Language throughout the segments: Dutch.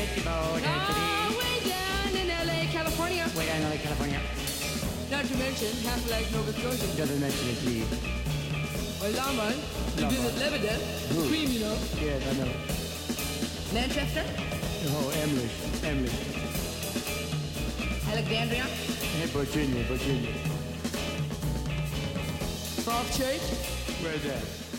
And forget about All way down in LA, California. Way down in LA, California. Not to mention half like Nova Scotia. Doesn't mention it, please. Well, London, you visit Lebanon, Queen, you know. Yes, I know. Manchester, Oh, Emily. Emily. Alexandria, Hey, Virginia, Virginia. Falls Church. Where's that?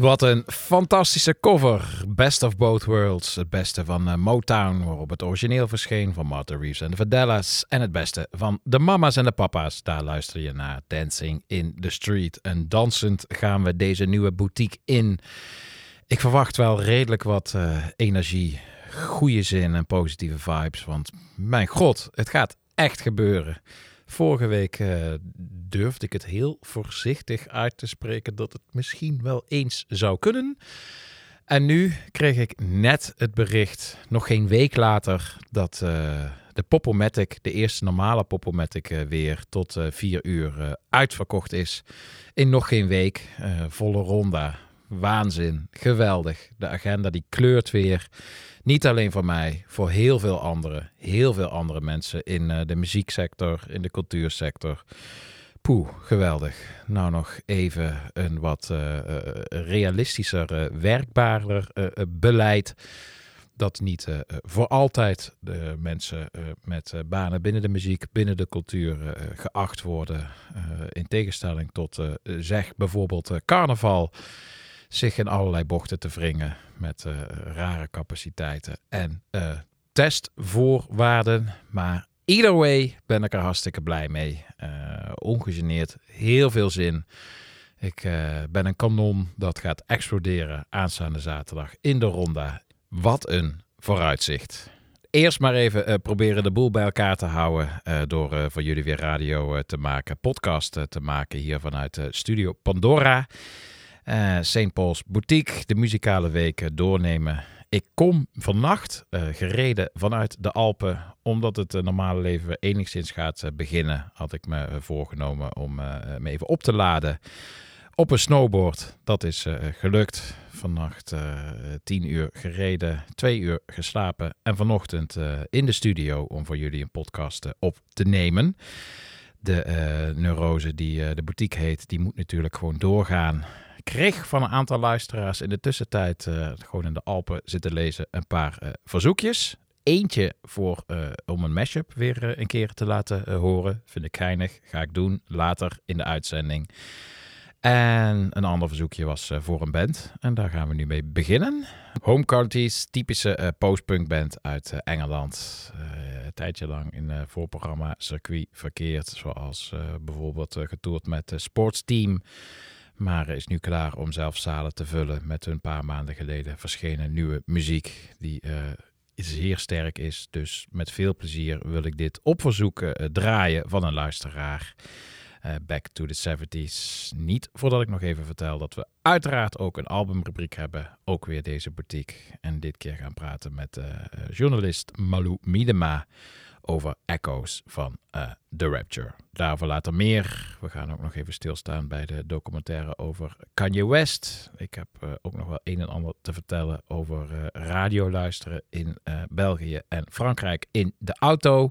Wat een fantastische cover. Best of Both Worlds. Het beste van eh, Motown, waarop het origineel verscheen van Martha Reeves en de Vandellas. En het beste van de mama's en de papa's. Daar luister je naar Dancing in the Street. En dansend gaan we deze nieuwe boutique in. Ik verwacht wel redelijk wat eh, energie, goede zin en positieve vibes. Want mijn god, het gaat echt gebeuren. Vorige week eh, durfde ik het heel voorzichtig uit te spreken dat het misschien wel eens zou kunnen. En nu kreeg ik net het bericht, nog geen week later, dat eh, de Popomatic, de eerste normale Popomatic, eh, weer tot vier uur uitverkocht is. In nog geen week, volle ronda. Waanzin, geweldig. De agenda die kleurt weer. Niet alleen voor mij, voor heel veel anderen. Heel veel andere mensen in eh, de muzieksector, in de cultuursector. Poeh, geweldig. Nou nog even een wat eh, eh, realistischer, werkbaarder beleid. Dat niet voor altijd de mensen met banen binnen de muziek, binnen de cultuur geacht worden. in tegenstelling tot, zeg bijvoorbeeld, carnaval. Zich in allerlei bochten te wringen met eh, rare capaciteiten en eh, testvoorwaarden. Maar either way ben ik er hartstikke blij mee. Eh, ongegeneerd, heel veel zin. Ik ben een kanon dat gaat exploderen aanstaande zaterdag in de ronda. Wat een vooruitzicht. Eerst maar even proberen de boel bij elkaar te houden door eh, voor jullie weer radio te maken, podcast te maken hier vanuit Studio Pandora. Eh St. Paul's Boutique, de muzikale weken doornemen. Ik kom vannacht eh, gereden vanuit de Alpen, omdat het eh, normale leven enigszins gaat beginnen. Had ik me voorgenomen om me even op te laden op een snowboard. Dat is gelukt. Vannacht tien uur gereden, twee uur geslapen en vanochtend in de studio om voor jullie een podcast op te nemen. De eh, neurose die de boutique heet, die moet natuurlijk gewoon doorgaan. Kreeg van een aantal luisteraars in de tussentijd eh, gewoon in de Alpen zitten lezen een paar eh, verzoekjes. Eentje voor, eh, om een mashup weer een keer te laten horen. Vind ik geinig. Ga ik doen later in de uitzending. En een ander verzoekje was voor een band. En daar gaan we nu mee beginnen. Home Counties, typische postpunk band uit Engeland. Een tijdje lang in voorprogramma circuit verkeerd. Zoals bijvoorbeeld getoerd met Sportsteam. Maar is nu klaar om zelf zalen te vullen met hun paar maanden geleden verschenen nieuwe muziek. Die eh, zeer sterk is. Dus met veel plezier wil ik dit op verzoek eh, draaien van een luisteraar. Eh, back to the 70s. Niet voordat ik nog even vertel dat we uiteraard ook een albumrubriek hebben. Ook weer deze boutique. En dit keer gaan praten met journalist Malou Miedema over echo's van eh, The Rapture. Daarover later meer. We gaan ook nog even stilstaan bij de documentaire over Kanye West. Ik heb eh, ook nog wel een en ander te vertellen over eh, radio luisteren in België en Frankrijk in de auto.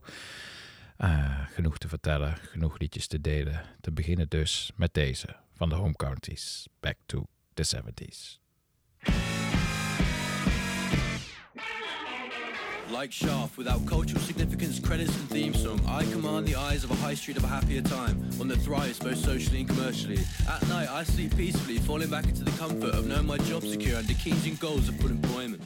Genoeg te vertellen, genoeg liedjes te delen. Te beginnen dus met deze van de Home Counties, Back to the 70s. Like Shaft, without cultural significance, credits, and theme song, I command the eyes of a high street of a happier time, one that thrives both socially and commercially. At night, I sleep peacefully, falling back into the comfort of knowing my job's secure and the keys and goals of full employment.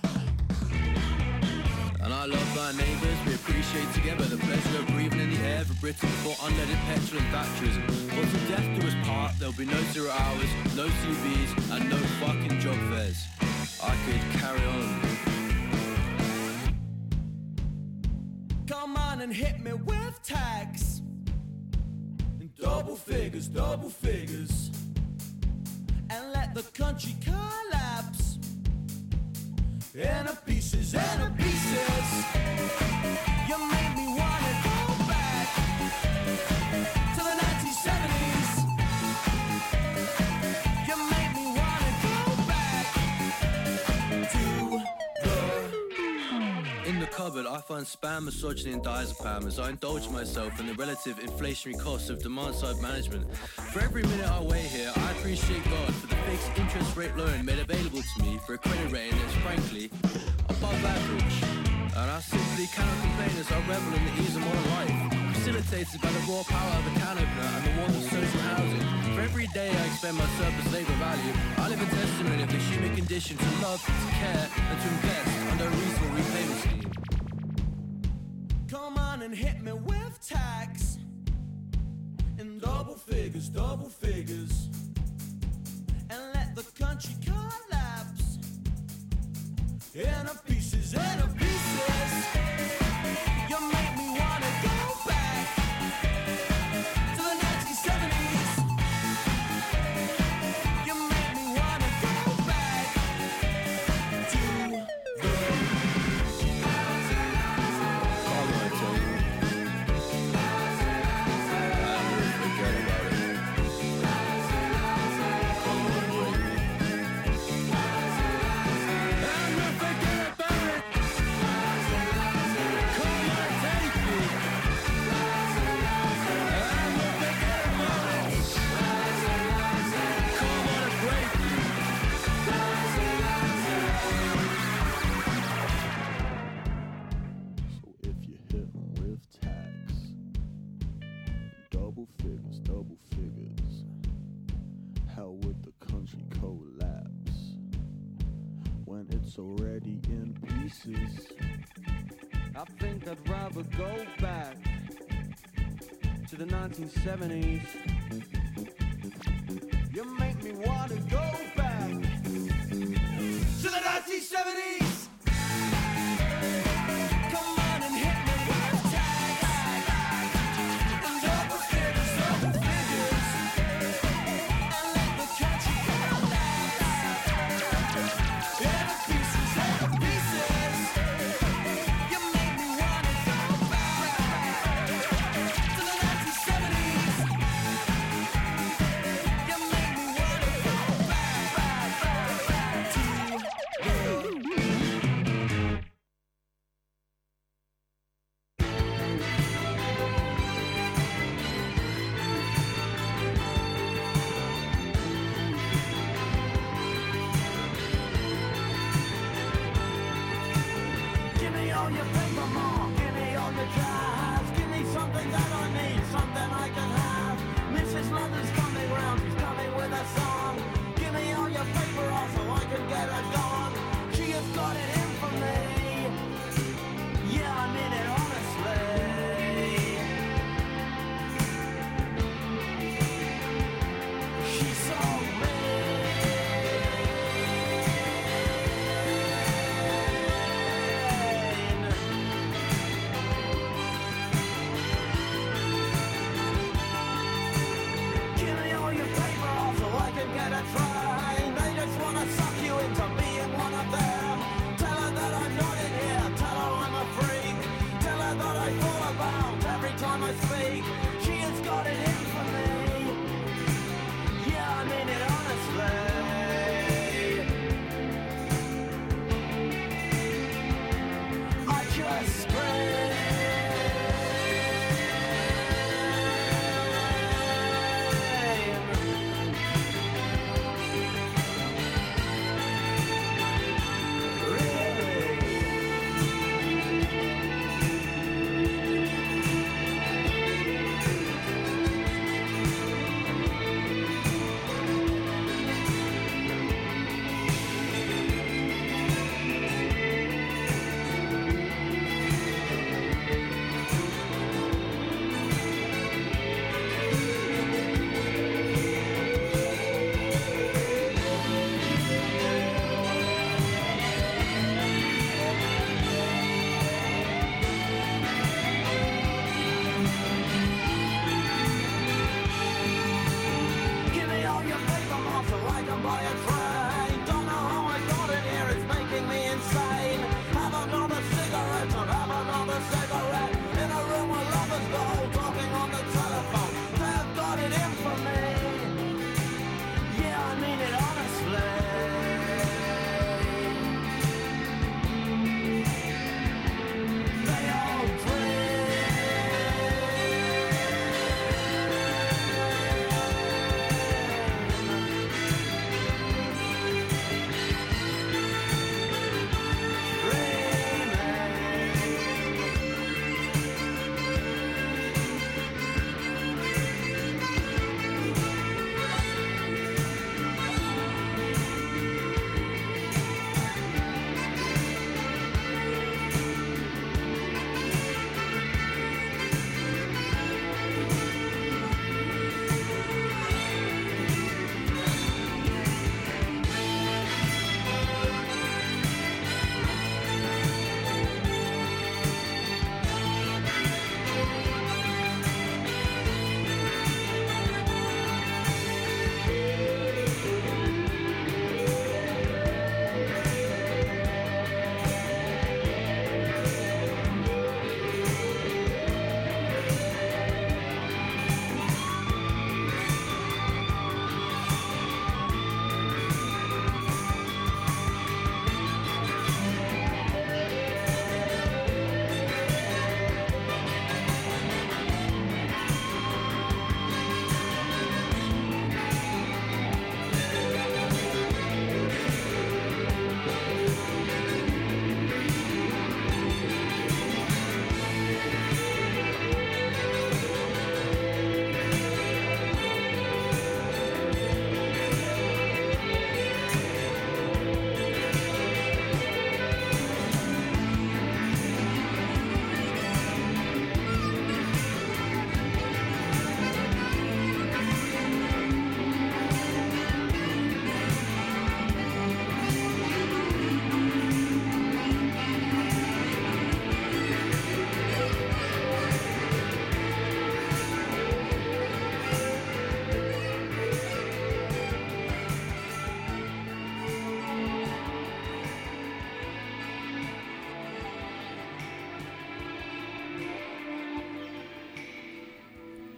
And I love my neighbours, we appreciate together the pleasure of breathing in the air for Britain before unleaded petrol and Thatcherism. But till death do us part, there'll be no zero hours, no CVs, and no fucking job fairs. I could carry on. And hit me with tax. In double figures, double figures. And let the country collapse. Into pieces, into pieces. You make me wanna go cupboard, I find spam, misogyny, and diazepam as I indulge myself in the relative inflationary costs of demand side management. For every minute I wait here, I appreciate God for the fixed interest rate loan made available to me for a credit rating that's frankly above average. And I simply cannot complain as I revel in the ease of modern life, facilitated by the raw power of a can opener and the warmth of social housing. For every day I expend my surplus labor value, I live a testimony of the human condition to love, to care, and to invest under a reasonable repayment scheme. And hit me with tax. In double figures, double figures, and let the country collapse. Into pieces, into pieces. already in pieces. I think I'd rather go back to the 1970s. You make me want to go back to the 1970s.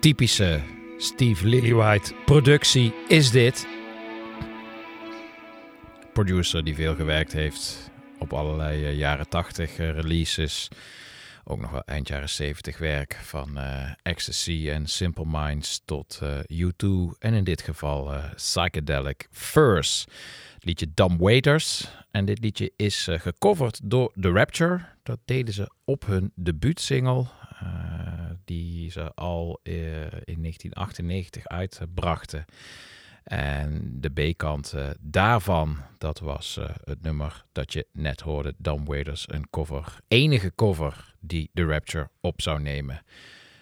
Typische Steve Lillywhite productie is dit. Producer die veel gewerkt heeft op allerlei eh, jaren 80 eh, releases. Ook nog wel eind jaren 70 werk van eh, Ecstasy en Simple Minds tot eh, U2 en in dit geval Psychedelic Furs. Liedje Dumb Waiters. En dit liedje is gecoverd door The Rapture. Dat deden ze op hun debuutsingle. Eh, die ze al eh, in 1998 uitbrachten. En de B-kant daarvan, dat was eh, het nummer dat je net hoorde, Dumb Waiters, een cover. Enige cover die The Rapture op zou nemen.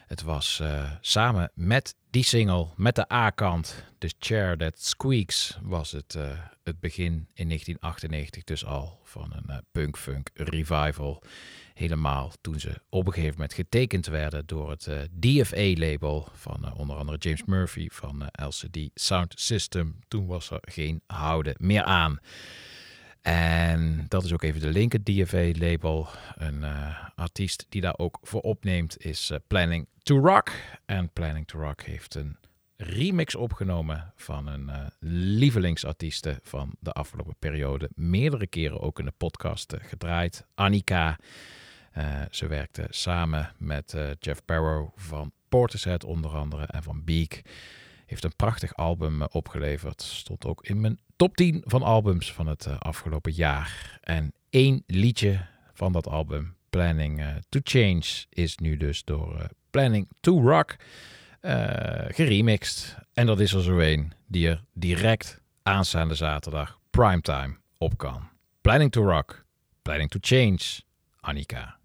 Het was samen met die single, met de A-kant, The Chair That Squeaks, was het het begin in 1998 dus al van een punk-funk revival. Helemaal toen ze op een gegeven moment getekend werden door het eh, DFA-label van eh, onder andere James Murphy van eh, LCD Sound System. Toen was er geen houden meer aan. En dat is ook even de link, het DFA-label. Een artiest die daar ook voor opneemt is Planning to Rock. En Planning to Rock heeft een remix opgenomen van een eh, lievelingsartieste van de afgelopen periode. Meerdere keren ook in de podcast gedraaid. Annika. Eh, ze werkte samen met eh, Jeff Barrow van Portishead onder andere en van Beak. Heeft een prachtig album eh, opgeleverd. Stond ook in mijn top 10 van albums van het afgelopen jaar. En één liedje van dat album, Planning to Change, is nu dus door Planning to Rock eh, geremixed. En dat is er zo een die er direct aanstaande zaterdag primetime op kan. Planning to Rock, Planning to Change, Annika.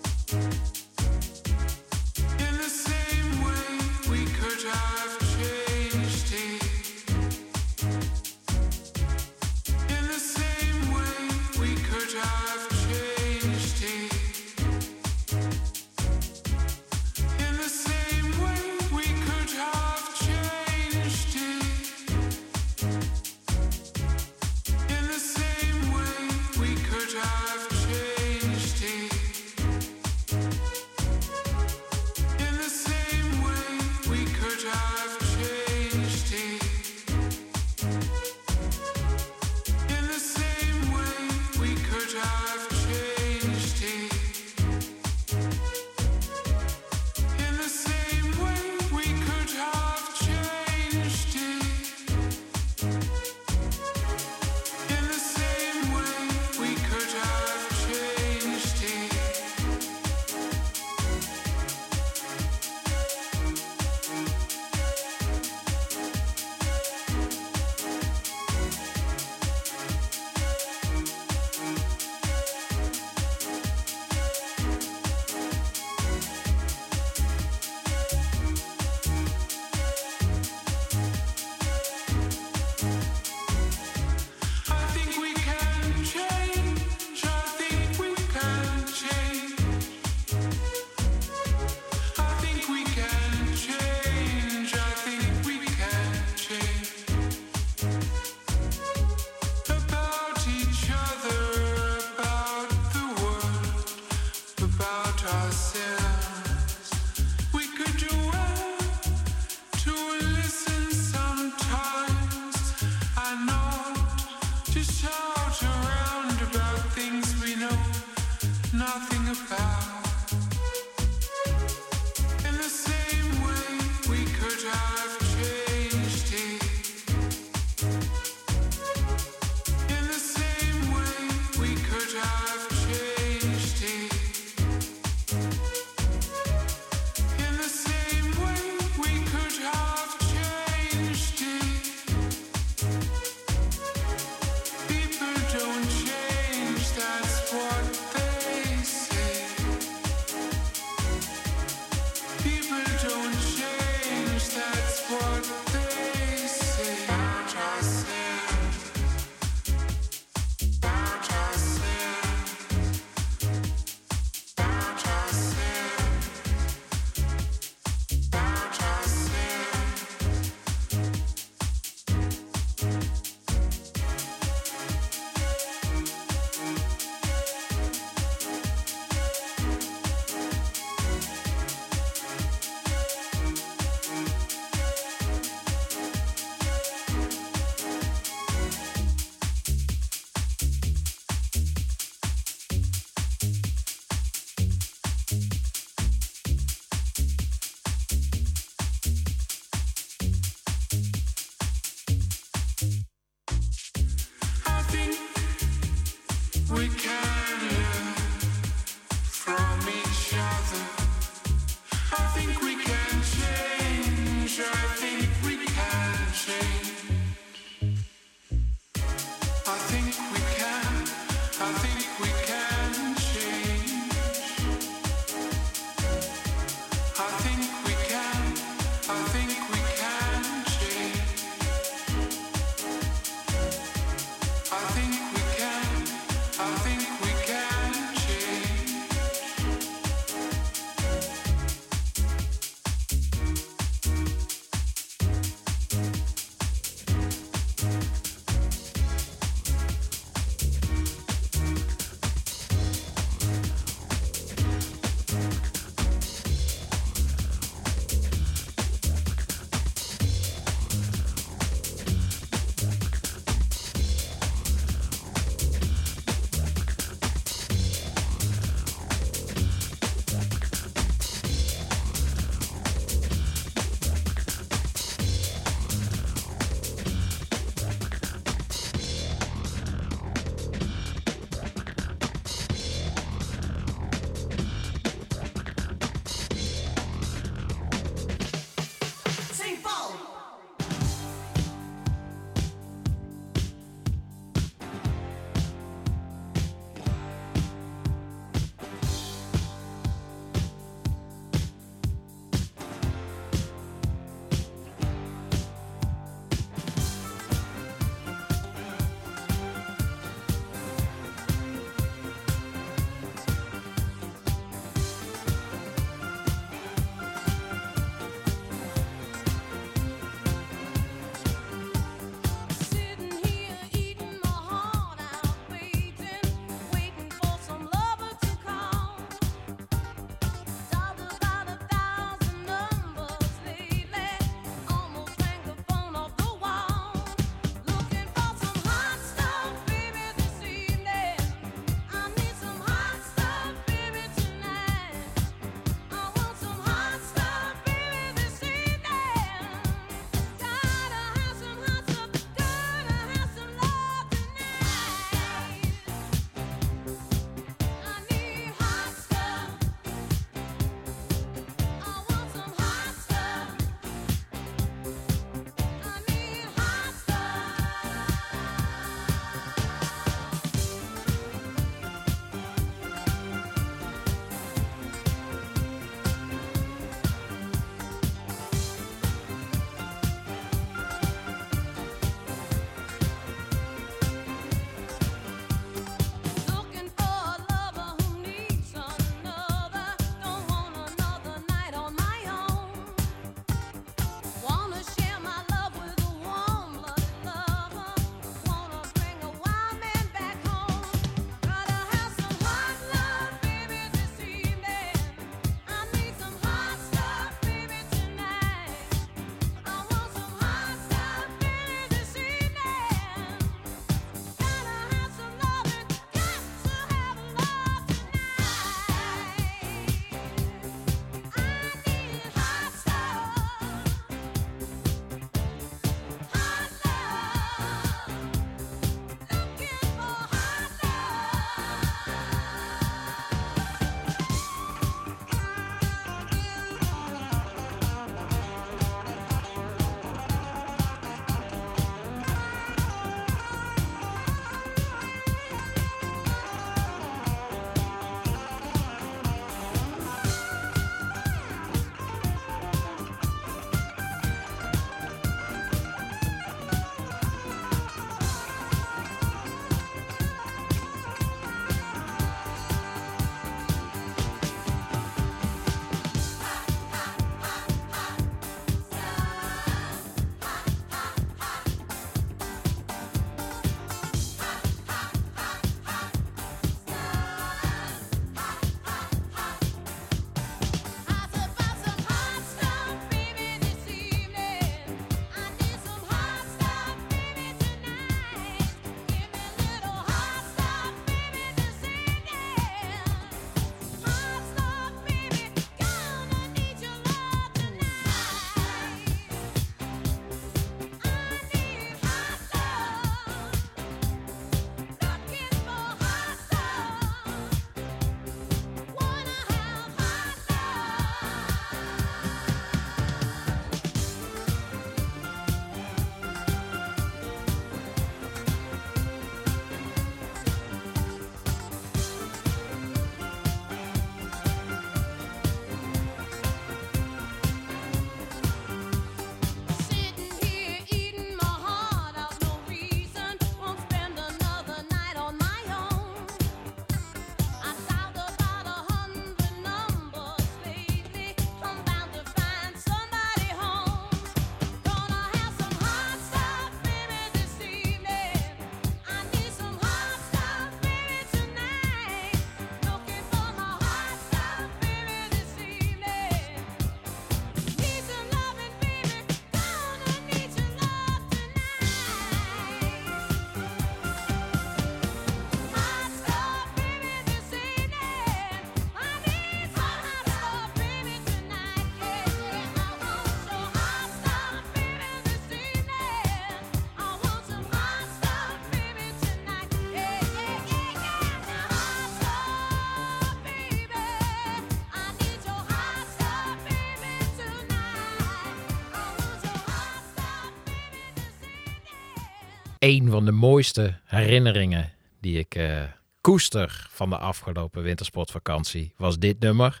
Een van de mooiste herinneringen die ik eh, koester van de afgelopen wintersportvakantie was dit nummer.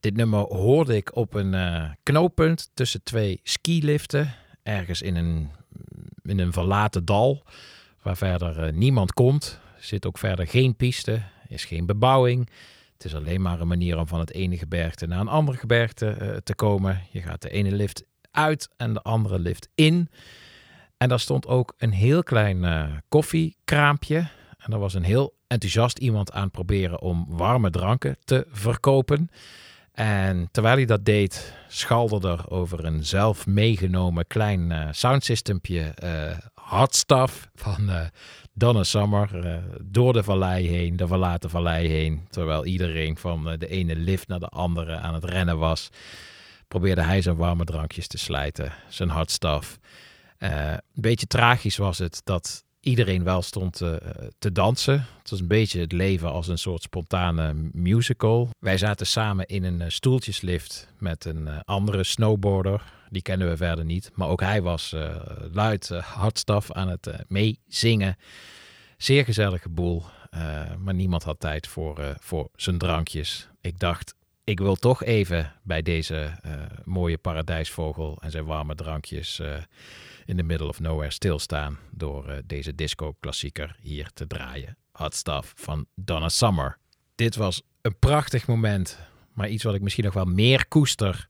Dit nummer hoorde ik op een eh, knooppunt tussen twee skiliften. Ergens in een, in een verlaten dal. Waar verder eh, niemand komt. Er zit ook verder geen piste. Is geen bebouwing. Het is alleen maar een manier om van het ene gebergte naar een ander gebergte te komen. Je gaat de ene lift uit en de andere lift in. En daar stond ook een heel klein eh, koffiekraampje. En er was een heel enthousiast iemand aan het proberen om warme dranken te verkopen. En terwijl hij dat deed, schalde er over een zelf meegenomen klein eh soundsystempje eh hard stuff van Donna Summer door de vallei heen, de verlaten vallei heen. Terwijl iedereen van de ene lift naar de andere aan het rennen was, probeerde hij zijn warme drankjes te slijten, zijn hard Eh, een beetje tragisch was het dat iedereen wel stond eh, te dansen. Het was een beetje het leven als een soort spontane musical. Wij zaten samen in een eh, stoeltjeslift met een andere snowboarder. Die kennen we verder niet. Maar ook hij was luid hardstaf aan het meezingen. Zeer gezellige boel. maar niemand had tijd voor, voor zijn drankjes. Ik dacht, ik wil toch even bij deze mooie paradijsvogel en zijn warme drankjes in the middle of nowhere stilstaan door eh, deze disco-klassieker hier te draaien. Hot Stuff van Donna Summer. Dit was een prachtig moment, maar iets wat ik misschien nog wel meer koester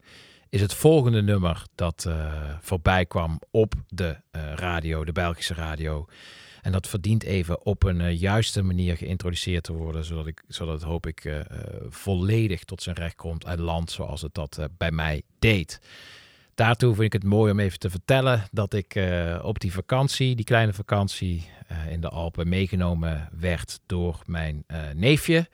is het volgende nummer dat eh, voorbij kwam op de eh, radio, de Belgische radio. En dat verdient even op een juiste manier geïntroduceerd te worden, zodat, ik, zodat hoop ik volledig tot zijn recht komt en landt zoals het dat bij mij deed. Daartoe vind ik het mooi om even te vertellen dat ik eh, op die vakantie, die kleine vakantie eh, in de Alpen, meegenomen werd door mijn eh, neefje.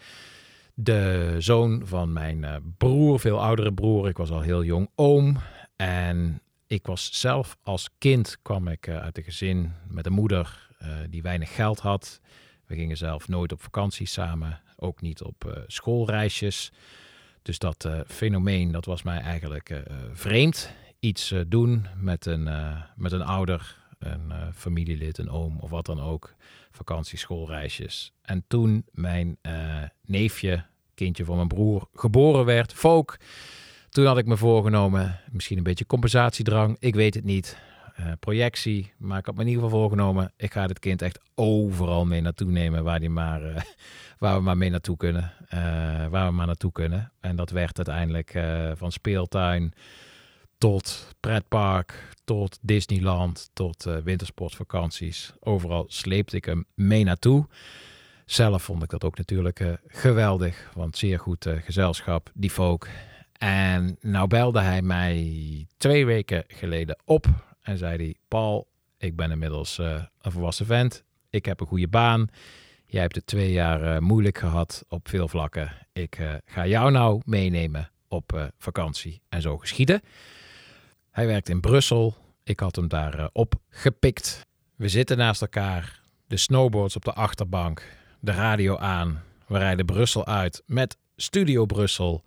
De zoon van mijn broer, veel oudere broer. Ik was al heel jong oom. En ik was zelf als kind, kwam ik uit een gezin met een moeder die weinig geld had. We gingen zelf nooit op vakantie samen, ook niet op schoolreisjes. Dus dat fenomeen, dat was mij eigenlijk vreemd. Iets eh, doen met een, eh, met een ouder, een eh, familielid, een oom of wat dan ook. Vakantie, schoolreisjes. En toen mijn neefje, kindje van mijn broer, geboren werd, Volk. Toen had ik me voorgenomen, misschien een beetje compensatiedrang, ik weet het niet. projectie, maar ik had me in ieder geval voorgenomen, ik ga dit kind echt overal mee naartoe nemen waar, die maar, waar we maar mee naartoe kunnen. waar we maar naartoe kunnen. En dat werd uiteindelijk van speeltuin tot pretpark, tot Disneyland, tot eh, wintersportvakanties. Overal sleepte ik hem mee naartoe. Zelf vond ik dat ook natuurlijk eh, geweldig, want zeer goed eh, gezelschap, die folk. En nou belde hij mij twee weken geleden op en zei hij, Paul, ik ben inmiddels een volwassen vent. Ik heb een goede baan. Jij hebt het twee jaar moeilijk gehad op veel vlakken. Ik ga jou nou meenemen op vakantie. En zo geschieden. Hij werkt in Brussel. Ik had hem daar eh, op gepikt. We zitten naast elkaar. De snowboards op de achterbank. De radio aan. We rijden Brussel uit met Studio Brussel.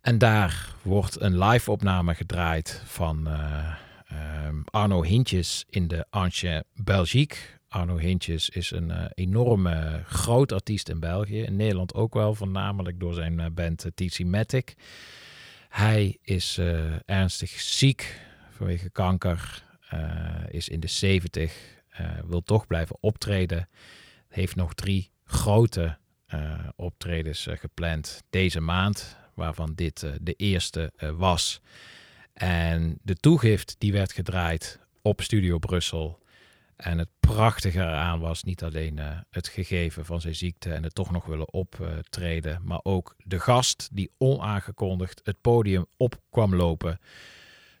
En daar wordt een live opname gedraaid van eh, ehm, Arno Hintjes in de Ancien Belgique. Arno Hintjes is een eh, enorme groot artiest in België. In Nederland ook wel, voornamelijk door zijn eh, band uh, Matic. Hij is eh, ernstig ziek vanwege kanker. eh, is in de 70. eh, wil toch blijven optreden. Heeft nog drie grote optredens gepland deze maand. Waarvan dit de eerste was. En de toegift die werd gedraaid op Studio Brussel. En het prachtige eraan was niet alleen eh, het gegeven van zijn ziekte en het toch nog willen optreden, maar ook de gast die onaangekondigd het podium op kwam lopen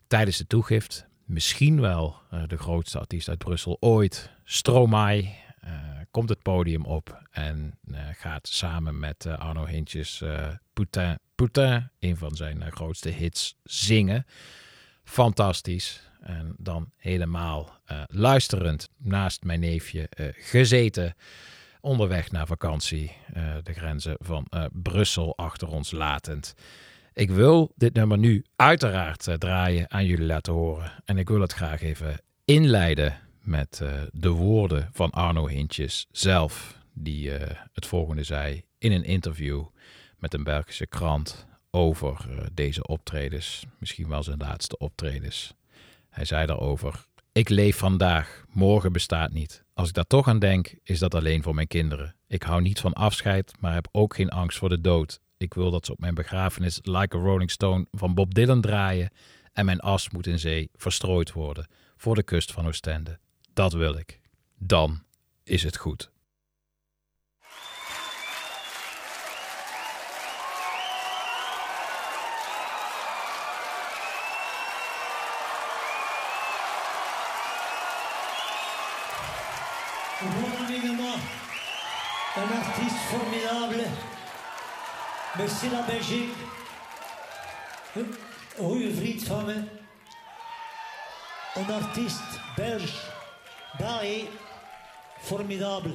tijdens de toegift. Misschien wel eh, de grootste artiest uit Brussel ooit, Stromae, eh, komt het podium op en gaat samen met Arno Hintjes Poutin, Poutin, een van zijn grootste hits, zingen. Fantastisch. En dan helemaal eh, luisterend naast mijn neefje eh, gezeten. Onderweg naar vakantie. eh, de grenzen van Brussel achter ons latend. Ik wil dit nummer nu uiteraard draaien aan jullie laten horen. En ik wil het graag even inleiden met de woorden van Arno Hintjes zelf, die het volgende zei in een interview met een Belgische krant over eh, deze optredens, misschien wel zijn laatste optredens. Hij zei daarover: Ik leef vandaag, morgen bestaat niet. Als ik daar toch aan denk, is dat alleen voor mijn kinderen. Ik hou niet van afscheid, maar heb ook geen angst voor de dood. Ik wil dat ze op mijn begrafenis Like a Rolling Stone van Bob Dylan draaien en mijn as moet in zee verstrooid worden voor de kust van Oostende. Dat wil ik. Dan is het goed. La Belgique, een goede vriend van me, een artiest Belge, België, formidable,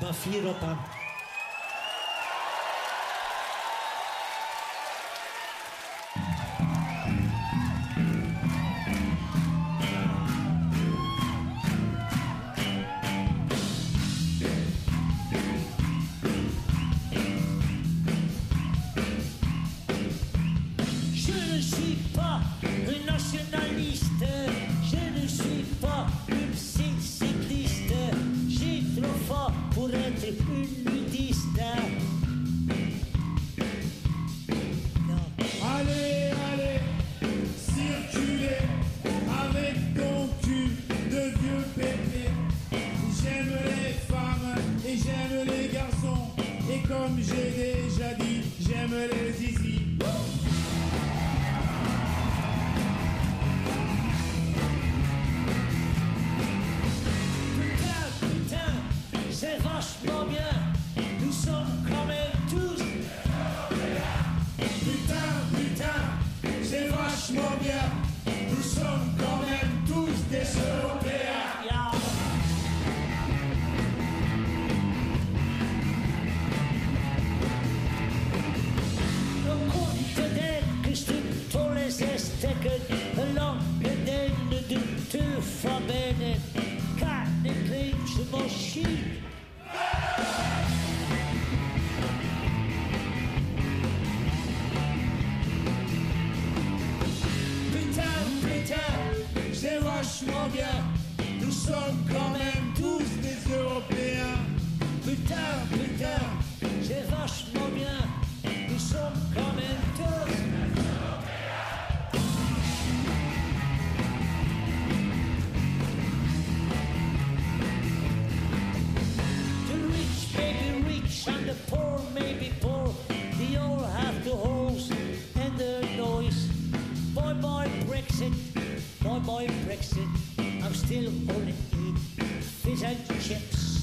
ik ben. Only eat fish and chips.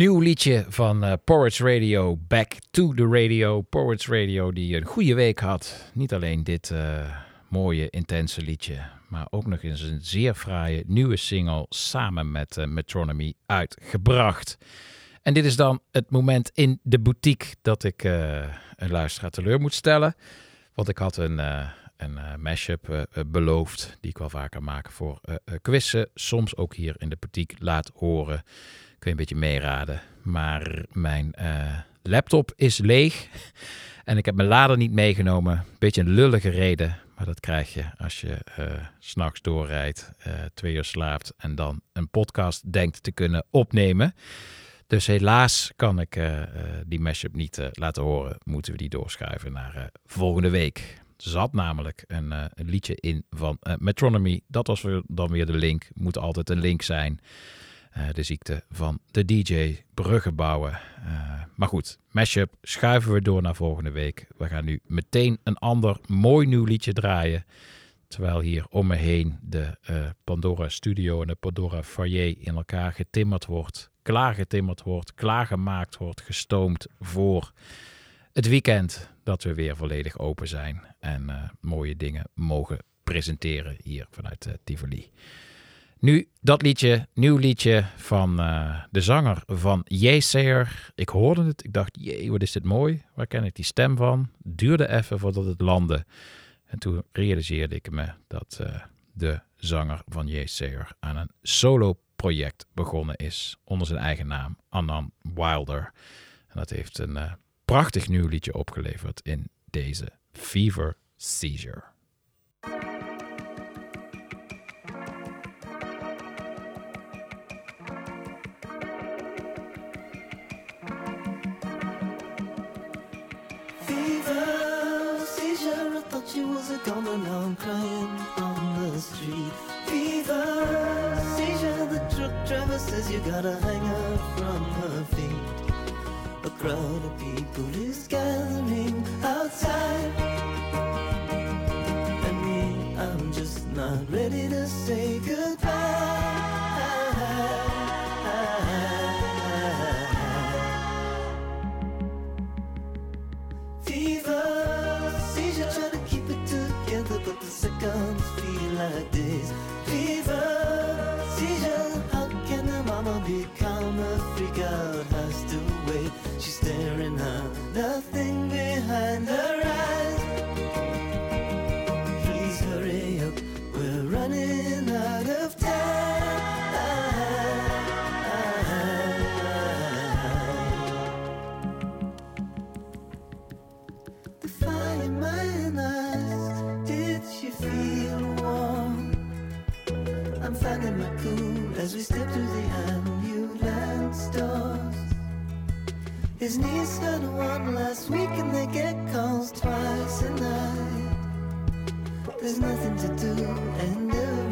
Nieuw liedje van eh Porridge Radio, Back to the Radio. Porridge Radio die een goede week had. Niet alleen dit eh, mooie, intense liedje, maar ook nog eens een zeer fraaie nieuwe single samen met eh, Metronomy uitgebracht. En dit is dan het moment in de boutique dat ik een luisteraar teleur moet stellen. Want ik had een, een mashup beloofd, die ik wel vaker maak voor quizzen. Soms ook hier in de boutique laat horen. Kun je een beetje meeraden. Maar mijn eh, laptop is leeg. En ik heb mijn lader niet meegenomen. Beetje een lullige reden. Maar dat krijg je als je s s'nachts doorrijdt, eh, twee uur slaapt en dan een podcast denkt te kunnen opnemen. Dus helaas kan ik die mashup niet laten horen. Moeten we die doorschuiven naar volgende week. Er zat namelijk een, een liedje in van Metronomy. Dat was dan weer de link. Moet altijd een link zijn. Eh, de ziekte van de DJ bruggen bouwen. Eh, maar goed, mashup schuiven we door naar volgende week. We gaan nu meteen een ander mooi nieuw liedje draaien. Terwijl hier om me heen de eh, Pandora Studio en de Pandora Foyer in elkaar getimmerd wordt. Klaargetimmerd wordt, klaargemaakt wordt, gestoomd voor het weekend dat we weer volledig open zijn. En mooie dingen mogen presenteren hier vanuit Tivoli. Nu dat liedje, nieuw liedje van eh, de zanger van Jezeer. Ik hoorde het, ik dacht, jee, wat is dit mooi. Waar ken ik die stem van? Duurde even voordat het landde. En toen realiseerde ik me dat eh, de zanger van Jezeer aan een solo project begonnen is. Onder zijn eigen naam, Anand Wilder. En dat heeft een eh, prachtig nieuw liedje opgeleverd in deze Fever Seizure. How's it going on, crying on the street? Fever seizure. the truck driver says you gotta hang up from her feet A crowd of people is gathering outside And me, I'm just not ready to say goodbye like this. his knees hurt. one last week and they get calls twice a night. There's nothing to do and do.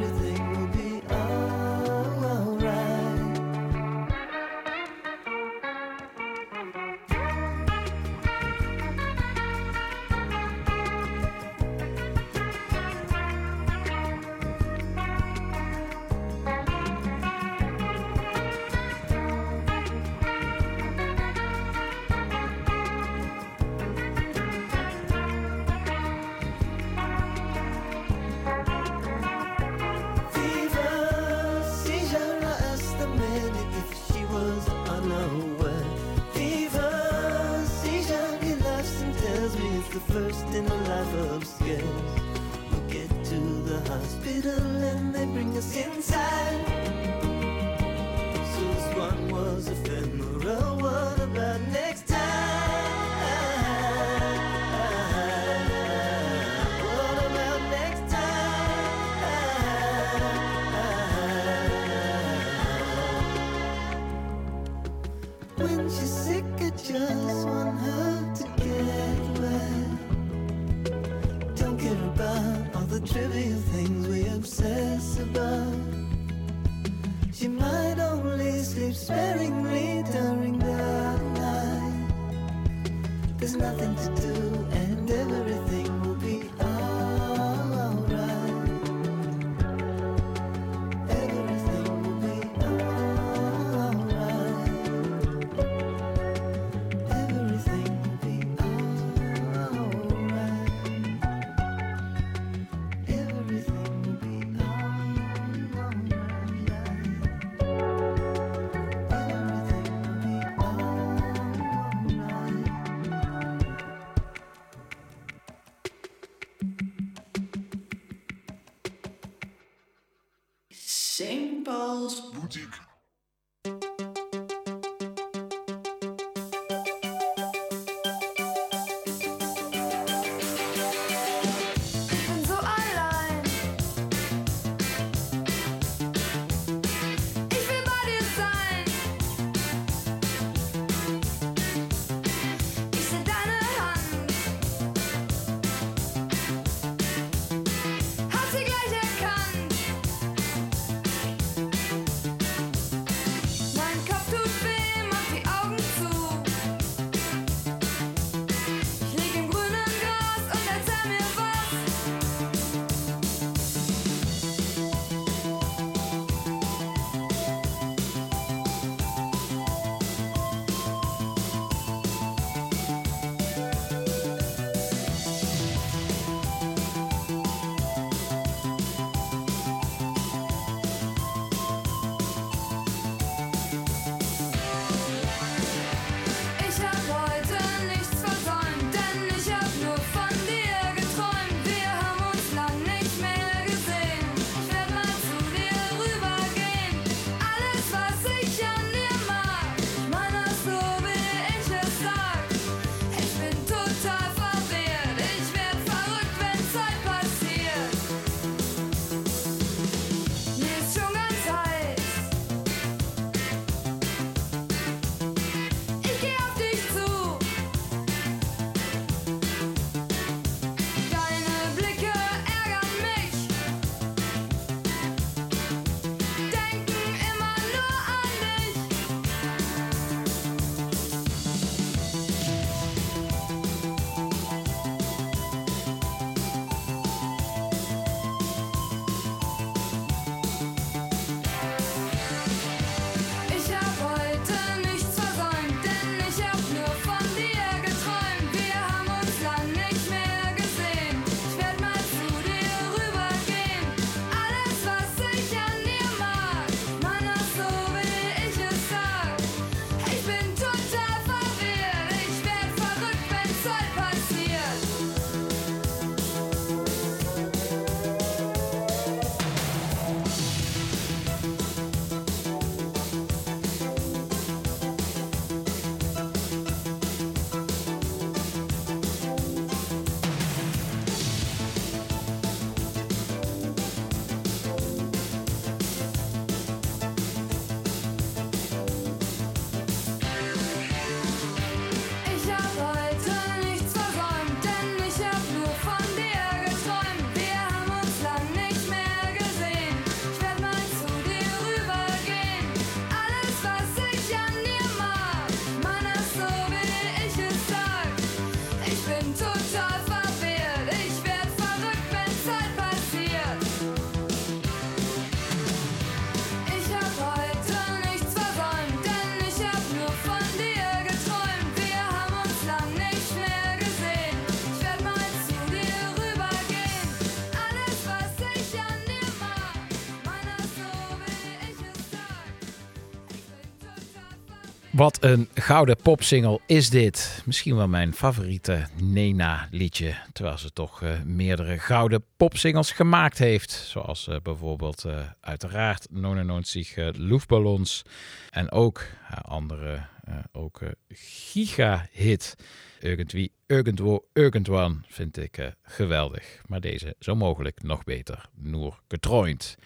Wat een gouden popsingle is dit. Misschien wel mijn favoriete Nena-liedje. Terwijl ze toch eh, meerdere gouden popsingles gemaakt heeft. Zoals eh, bijvoorbeeld uh, uiteraard 99 uh, Luftballons. En ook haar andere, ook giga-hit. Irgendwie, irgendwo, irgendwann vind ik geweldig. Maar deze zo mogelijk nog beter. Noor geträumt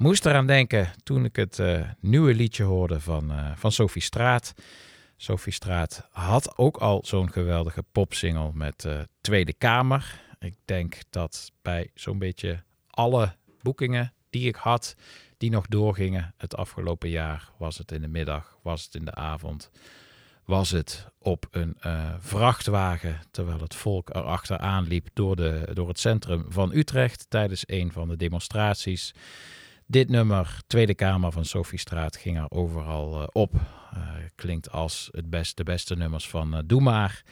moest eraan denken toen ik het uh, nieuwe liedje hoorde van, uh, van Sophie Straat. Sophie Straat had ook al zo'n geweldige popsingle met uh, Tweede Kamer. Ik denk dat bij zo'n beetje alle boekingen die ik had, die nog doorgingen het afgelopen jaar, was het in de middag, was het in de avond, was het op een vrachtwagen, terwijl het volk erachteraan liep door, de, door het centrum van Utrecht tijdens een van de demonstraties. Dit nummer, Tweede Kamer van Sophie Straat, ging er overal uh, op. Uh, klinkt als het best, de beste nummers van uh, Doe Maar.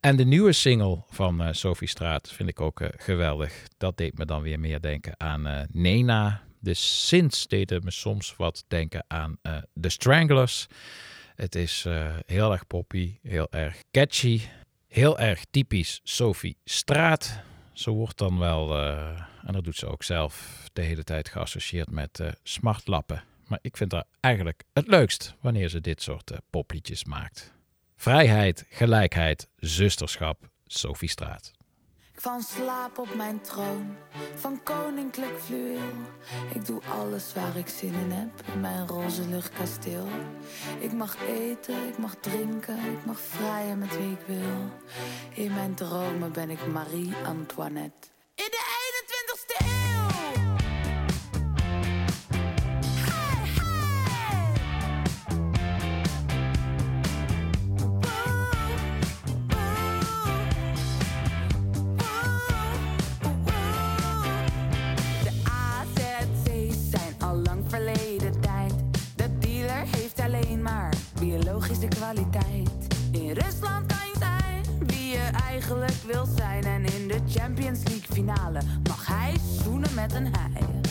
En de nieuwe single van Sophie Straat vind ik ook geweldig. Dat deed me dan weer meer denken aan Nena. De synths deden me soms wat denken aan The Stranglers. Het is heel erg poppy, heel erg catchy. Heel erg typisch Sophie Straat. Zo wordt dan wel, en dat doet ze ook zelf, de hele tijd geassocieerd met uh, smartlappen. Maar ik vind haar eigenlijk het leukst wanneer ze dit soort uh, popliedjes maakt. Vrijheid, gelijkheid, zusterschap, Sophie Straat. Van slaap op mijn troon, van koninklijk fluweel. Ik doe alles waar ik zin in heb, in mijn roze luchtkasteel. Ik mag eten, ik mag drinken, ik mag vrijen met wie ik wil. In mijn dromen ben ik Marie Antoinette. In de 21ste eeuw! Biologische kwaliteit. In Rusland kan je zijn wie je eigenlijk wil zijn. En in de Champions League finale mag hij zoenen met een hij.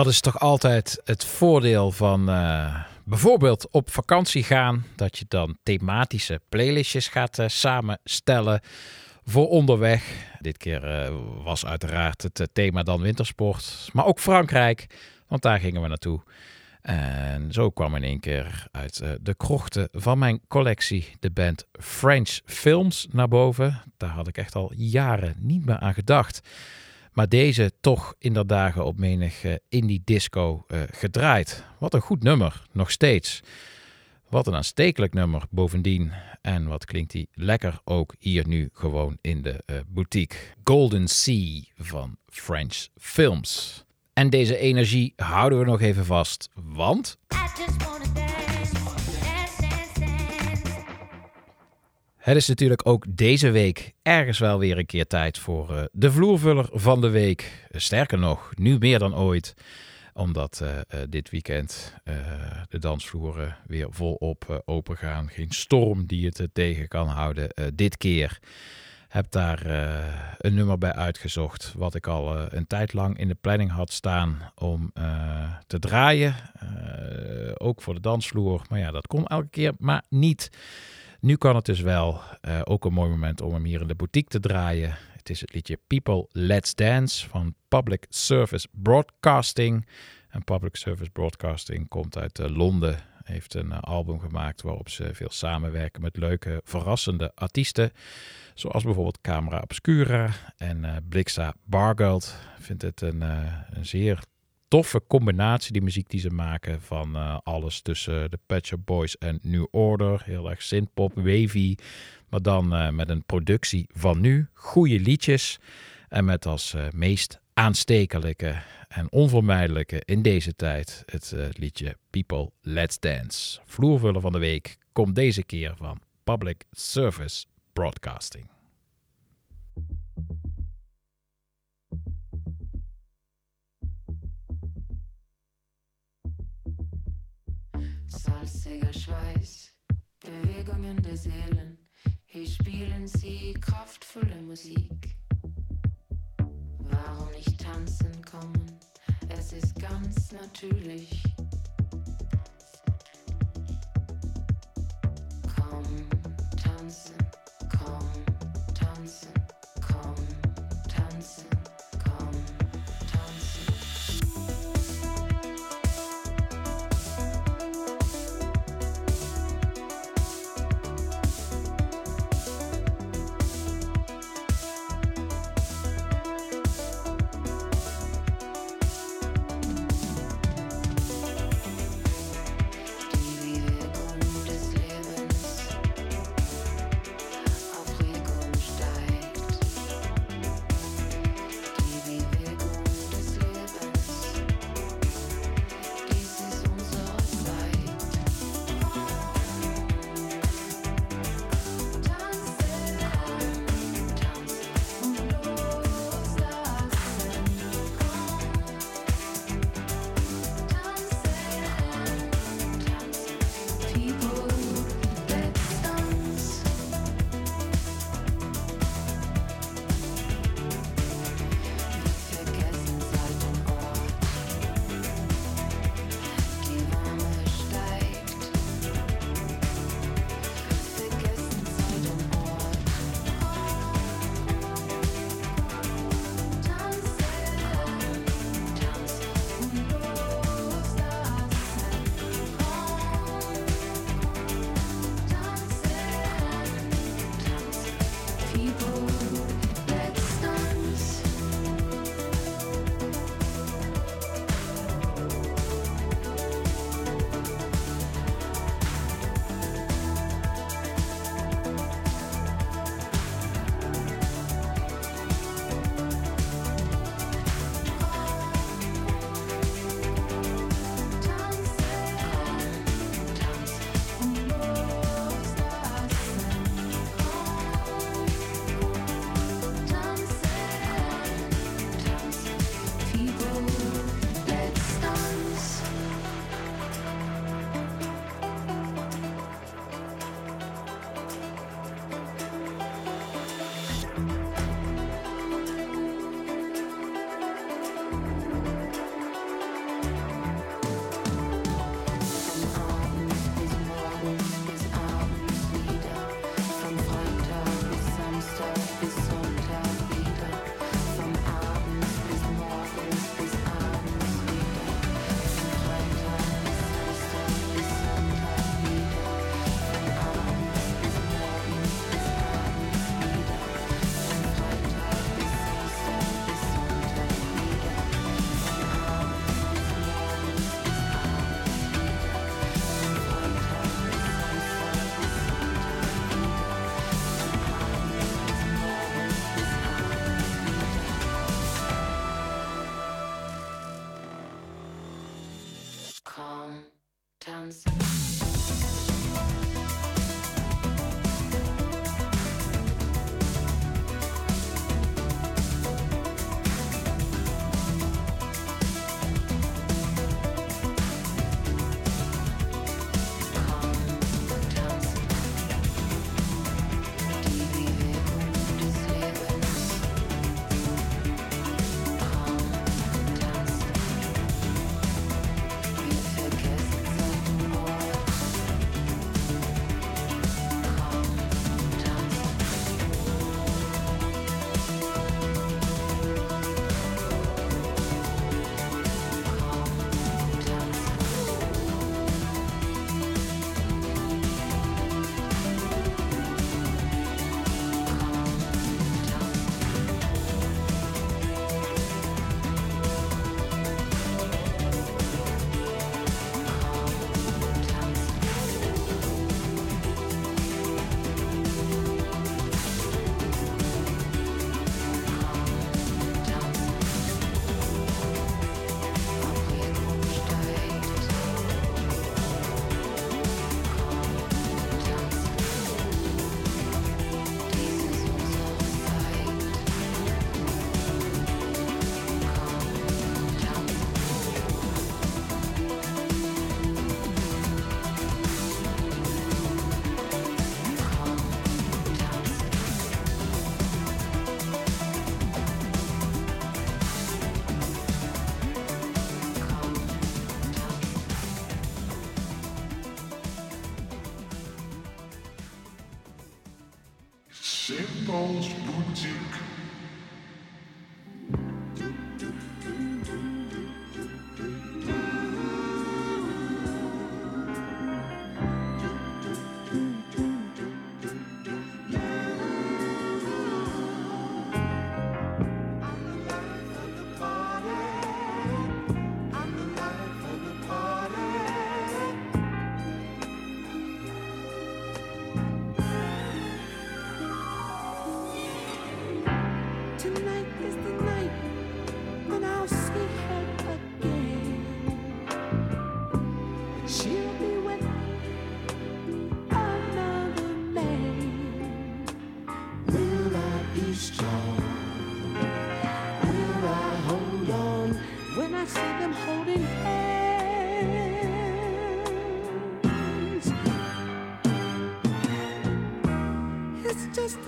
Dat is toch altijd het voordeel van eh, bijvoorbeeld op vakantie gaan. Dat je dan thematische playlistjes gaat eh, samenstellen voor onderweg. Dit keer eh, was uiteraard het thema dan wintersport. Maar ook Frankrijk, want daar gingen we naartoe. En zo kwam in één keer uit de krochten van mijn collectie de band French Films naar boven. Daar had ik echt al jaren niet meer aan gedacht. Maar deze toch in de dagen op menig eh, indie disco eh, gedraaid. Wat een goed nummer, nog steeds. Wat een aanstekelijk nummer bovendien. En wat klinkt die lekker ook hier nu gewoon in de eh, boutique. Golden Sea van French Films. En deze energie houden we nog even vast, want het is natuurlijk ook deze week ergens wel weer een keer tijd voor eh, de vloervuller van de week. Sterker nog, nu meer dan ooit omdat eh, eh, dit weekend eh, de dansvloeren weer volop eh, open gaan. Geen storm die het eh, tegen kan houden. Eh, dit keer heb daar eh, een nummer bij uitgezocht. Wat ik al eh, een tijd lang in de planning had staan om eh, te draaien. Eh, ook voor de dansvloer. Maar ja, dat kon elke keer maar niet. Nu kan het dus wel. Eh, ook een mooi moment om hem hier in de boutique te draaien. Het is het liedje People Let's Dance van Public Service Broadcasting. En Public Service Broadcasting komt uit eh, Londen. Heeft een eh, album gemaakt waarop ze veel samenwerken met leuke, verrassende artiesten. Zoals bijvoorbeeld Camera Obscura en Blixa Bargeld. Ik vind het een, een zeer toffe combinatie, die muziek die ze maken. Van eh, alles tussen de Pet Shop Boys en New Order. Heel erg synthpop, wavy. Maar dan eh, met een productie van nu. Goede liedjes. En met als eh, meest aanstekelijke en onvermijdelijke in deze tijd het liedje People Let's Dance. Vloervuller van de week komt deze keer van Public Service Broadcasting. Salziger Schweiß, Bewegungen der Seelen. Hier spielen sie kraftvolle Musik. Warum nicht tanzen kommen? Es ist ganz natürlich. Komm, tanzen, komm, tanzen, komm, tanzen,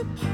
the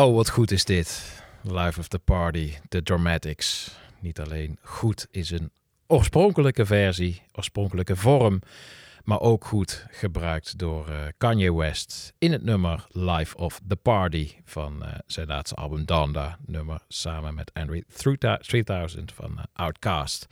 Oh, wat goed is dit. Life of the Party, The Dramatics. Niet alleen goed in zijn oorspronkelijke versie, oorspronkelijke vorm, maar ook goed gebruikt door eh, Kanye West in het nummer Life of the Party van eh, zijn laatste album Donda, nummer samen met Andre 3000 van eh, Outkast.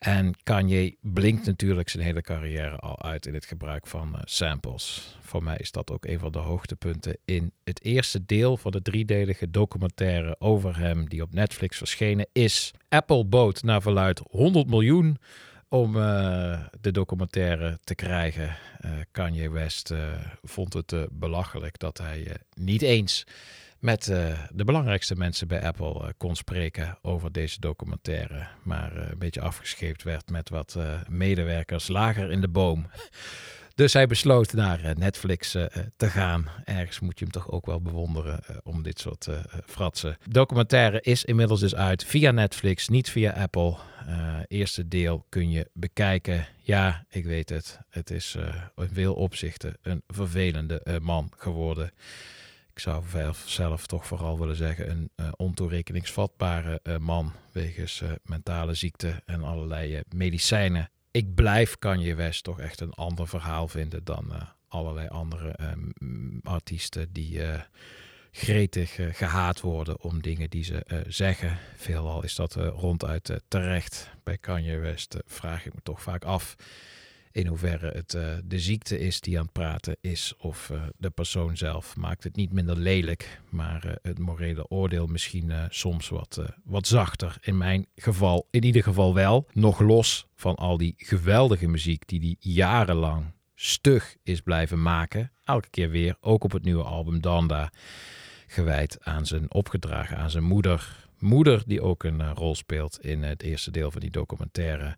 En Kanye blinkt natuurlijk zijn hele carrière al uit in het gebruik van eh, samples. Voor mij is dat ook een van de hoogtepunten in het eerste deel van de driedelige documentaire over hem die op Netflix verschenen is. Apple bood naar verluid 100 miljoen om eh, de documentaire te krijgen. Eh, Kanye West vond het belachelijk dat hij niet eens met eh, de belangrijkste mensen bij Apple eh, kon spreken over deze documentaire. Maar eh, een beetje afgescheept werd met wat medewerkers lager in de boom. Dus hij besloot naar Netflix te gaan. Ergens moet je hem toch ook wel bewonderen om dit soort fratsen. documentaire is inmiddels dus uit via Netflix, niet via Apple. Eerste deel kun je bekijken. Ja, ik weet het. Het is in veel opzichten een vervelende man geworden. Ik zou zelf, toch vooral willen zeggen een eh, ontoerekeningsvatbare eh, man wegens eh, mentale ziekte en allerlei medicijnen. Ik blijf Kanye West toch echt een ander verhaal vinden dan allerlei andere artiesten die gretig eh, gehaat worden om dingen die ze zeggen. Veelal is dat ronduit terecht. Bij Kanye West vraag ik me toch vaak af in hoeverre het eh, de ziekte is die aan het praten is of eh, de persoon zelf. Maakt het niet minder lelijk, maar eh, het morele oordeel misschien soms wat, wat zachter. In mijn geval, in ieder geval wel. Nog los van al die geweldige muziek die hij jarenlang stug is blijven maken. Elke keer weer, ook op het nieuwe album Danda, gewijd aan zijn opgedragen, aan zijn moeder. Moeder die ook een rol speelt in het eerste deel van die documentaire.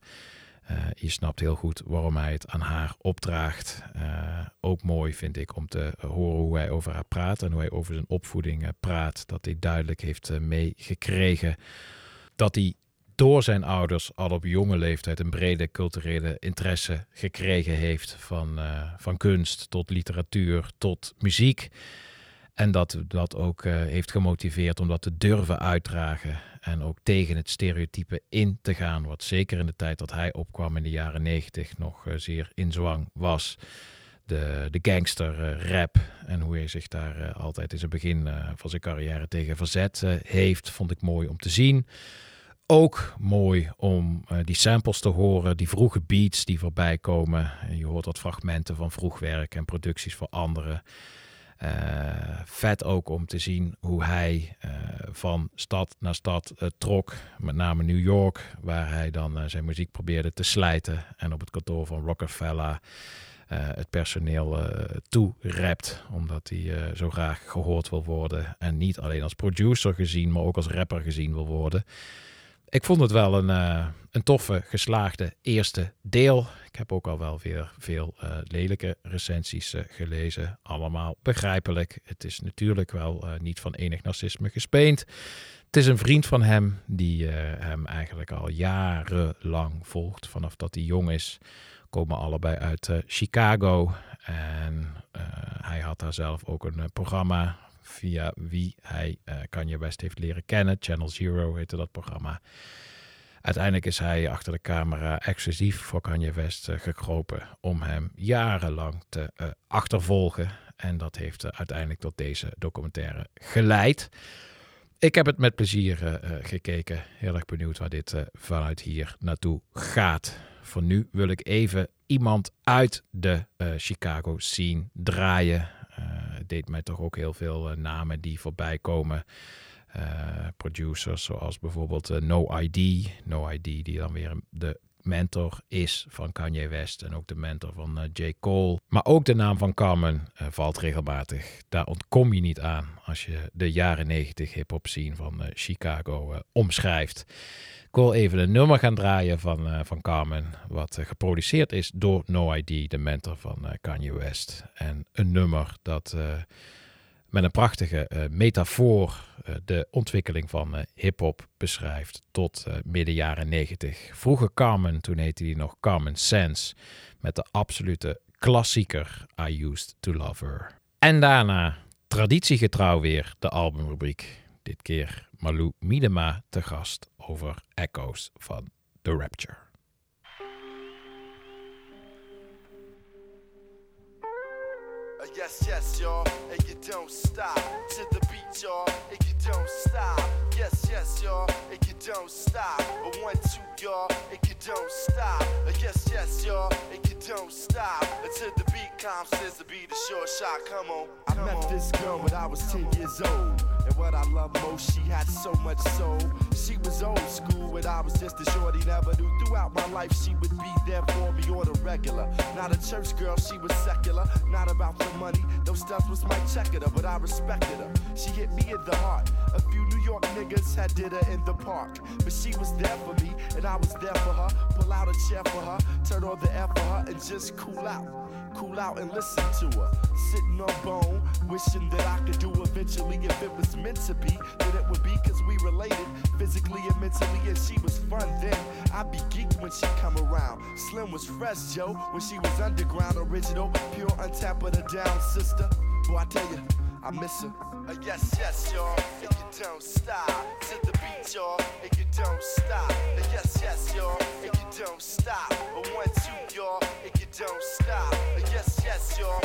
Eh, je snapt heel goed waarom hij het aan haar opdraagt. Eh, ook mooi vind ik om te horen hoe hij over haar praat en hoe hij over zijn opvoeding eh, praat. Dat hij duidelijk heeft meegekregen dat hij door zijn ouders al op jonge leeftijd een brede culturele interesse gekregen heeft. Van, van kunst tot literatuur tot muziek. En dat dat ook eh, heeft gemotiveerd om dat te durven uitdragen. En ook tegen het stereotype in te gaan. Wat zeker in de tijd dat hij opkwam in de jaren negentig nog eh, zeer in zwang was. De, de gangster eh, rap. En hoe hij zich daar altijd in het begin van zijn carrière tegen verzet heeft. Vond ik mooi om te zien. Ook mooi om die samples te horen, die vroege beats die voorbij komen. En je hoort wat fragmenten van vroeg werk en producties voor anderen. Eh, vet ook om te zien hoe hij eh, van stad naar stad eh, trok. Met name New York, waar hij dan zijn muziek probeerde te slijten. En op het kantoor van Rockefeller het personeel toe-rapt. Omdat hij zo graag gehoord wil worden. En niet alleen als producer gezien, maar ook als rapper gezien wil worden. Ik vond het wel een, eh, een toffe, geslaagde eerste deel. Ik heb ook al wel weer veel eh, lelijke recensies eh, gelezen. Allemaal begrijpelijk. Het is natuurlijk wel niet van enig narcisme gespeend. Het is een vriend van hem die hem eigenlijk al jarenlang volgt. Vanaf dat hij jong is, komen allebei uit Chicago. En hij had daar zelf ook een programma via wie hij eh, Kanye West heeft leren kennen. Channel Zero heette dat programma. Uiteindelijk is hij achter de camera exclusief voor Kanye West eh, gekropen om hem jarenlang te eh, achtervolgen. En dat heeft uiteindelijk tot deze documentaire geleid. Ik heb het met plezier gekeken. Heel erg benieuwd waar dit vanuit hier naartoe gaat. Voor nu wil ik even iemand uit de Chicago scene draaien. Eh, deed mij toch ook heel veel eh, namen die voorbij komen. Eh, producers zoals bijvoorbeeld No ID. No ID die dan weer de mentor is van Kanye West en ook de mentor van eh, J. Cole. Maar ook de naam van Carmen valt regelmatig. Daar ontkom je niet aan als je de jaren 90 hip-hop scene van Chicago omschrijft. Wil even een nummer gaan draaien van, eh, van Carmen, wat eh, geproduceerd is door No ID, de mentor van eh, Kanye West. En een nummer dat met een prachtige metafoor de ontwikkeling van hip-hop beschrijft tot midden jaren 90. Vroeger Carmen, toen heette hij nog Carmen Sense, met de absolute klassieker I Used to Love Her. En daarna traditiegetrouw weer de albumrubriek. Dit keer Malou Miedema te gast over Echoes van The Rapture. Uh, yes, yes, y'all, and you don't stop to the beat, y'all, and you don't stop. Yes, yes, y'all, and you don't stop. A one, two, y'all, and you don't stop. Uh, yes, yes, y'all, and you don't stop. To the beat, calm says to be the short shot. Come on. I met this girl when I was 10 years old. And what I love most, she had so much soul. She was old school, and I was just a shorty, never knew. Throughout my life, she would be there for me on a regular. Not a church girl, she was secular. Not about the money, those stuff was my checker, but I respected her. She hit me in the heart. A few New York niggas had did her in the park. But she was there for me, and I was there for her. Pull out a chair for her, turn on the air for her, and just cool out. Cool out and listen to her. Sitting on bone, wishing that I could do eventually. If it was meant to be, then it would be cause we related physically and mentally. And she was fun then. I'd be geeked when she come around. Slim was fresh, Joe, when she was underground, original, pure, untapped, but a down sister. Boy, I tell you, I miss her. Uh, yes, yes, y'all, and you don't stop. To the beat, y'all, and you don't stop. Uh, yes, yes, y'all, and you don't stop. Uh, one, two, y'all, and you don't stop. Uh, yes, yes, y'all,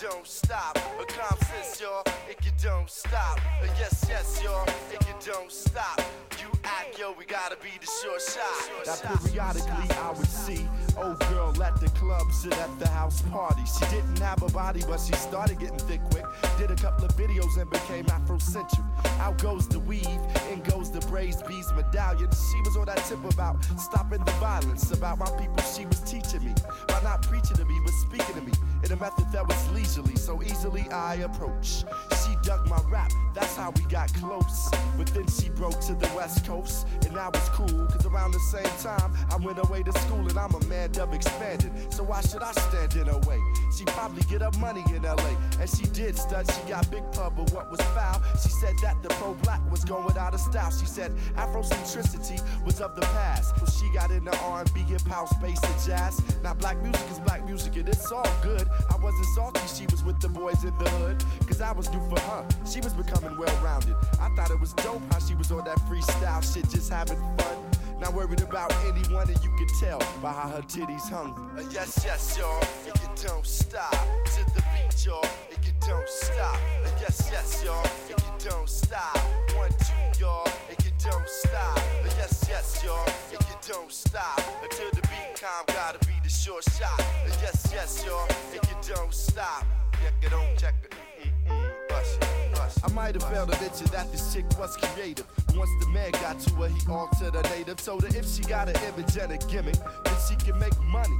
don't stop. Calm sense, y'all, if you don't stop. Uh, yes, yes, y'all, and you don't stop. You act, yo, we gotta be the short shot. That periodically I would see old girl at the club sit at the house party. She didn't have a body, but she started getting thick quick. Did a couple of videos and became Afrocentric. Out goes the weave, in goes the braids, beads, medallion. She was on that tip about stopping the violence, about my people she was teaching me. By not preaching to me, but speaking to me in a method that was leisurely, so easily I approach. She dug my rap, that's how we got close. But then she broke to the west coast, and I was cool, cause around the same time I went away to school and I'm a man dub expanded. So why should I stand in her way? She probably get her money in LA, and she did stud, she got big pub, but what was foul? She said that the pro black was going out of style. She said Afrocentricity was of the past. She got into R&B, hip hop, space, and jazz. Now black music is black music, and it's all good. I wasn't salty, she was with the boys in the hood, cause I was new for her. She was becoming well rounded. I thought it was dope how she was on that freestyle shit, just having fun. Not worried about anyone, and you can tell by how her titties hung. Uh, yes, yes, y'all, and you don't stop to the beat, y'all, and you don't stop. Uh, yes, yes, y'all, and you don't stop. One, two, y'all, and you don't stop. Uh, yes, yes, y'all, and you don't stop. Until the beat calm, gotta be the short shot. Uh, yes, yes, y'all, and you don't stop. Check it on, check it. Mm-mm, I might have failed to mention that this chick was creative. Once the man got to her, he altered her native. Told her if she got an image and a gimmick, then she can make money.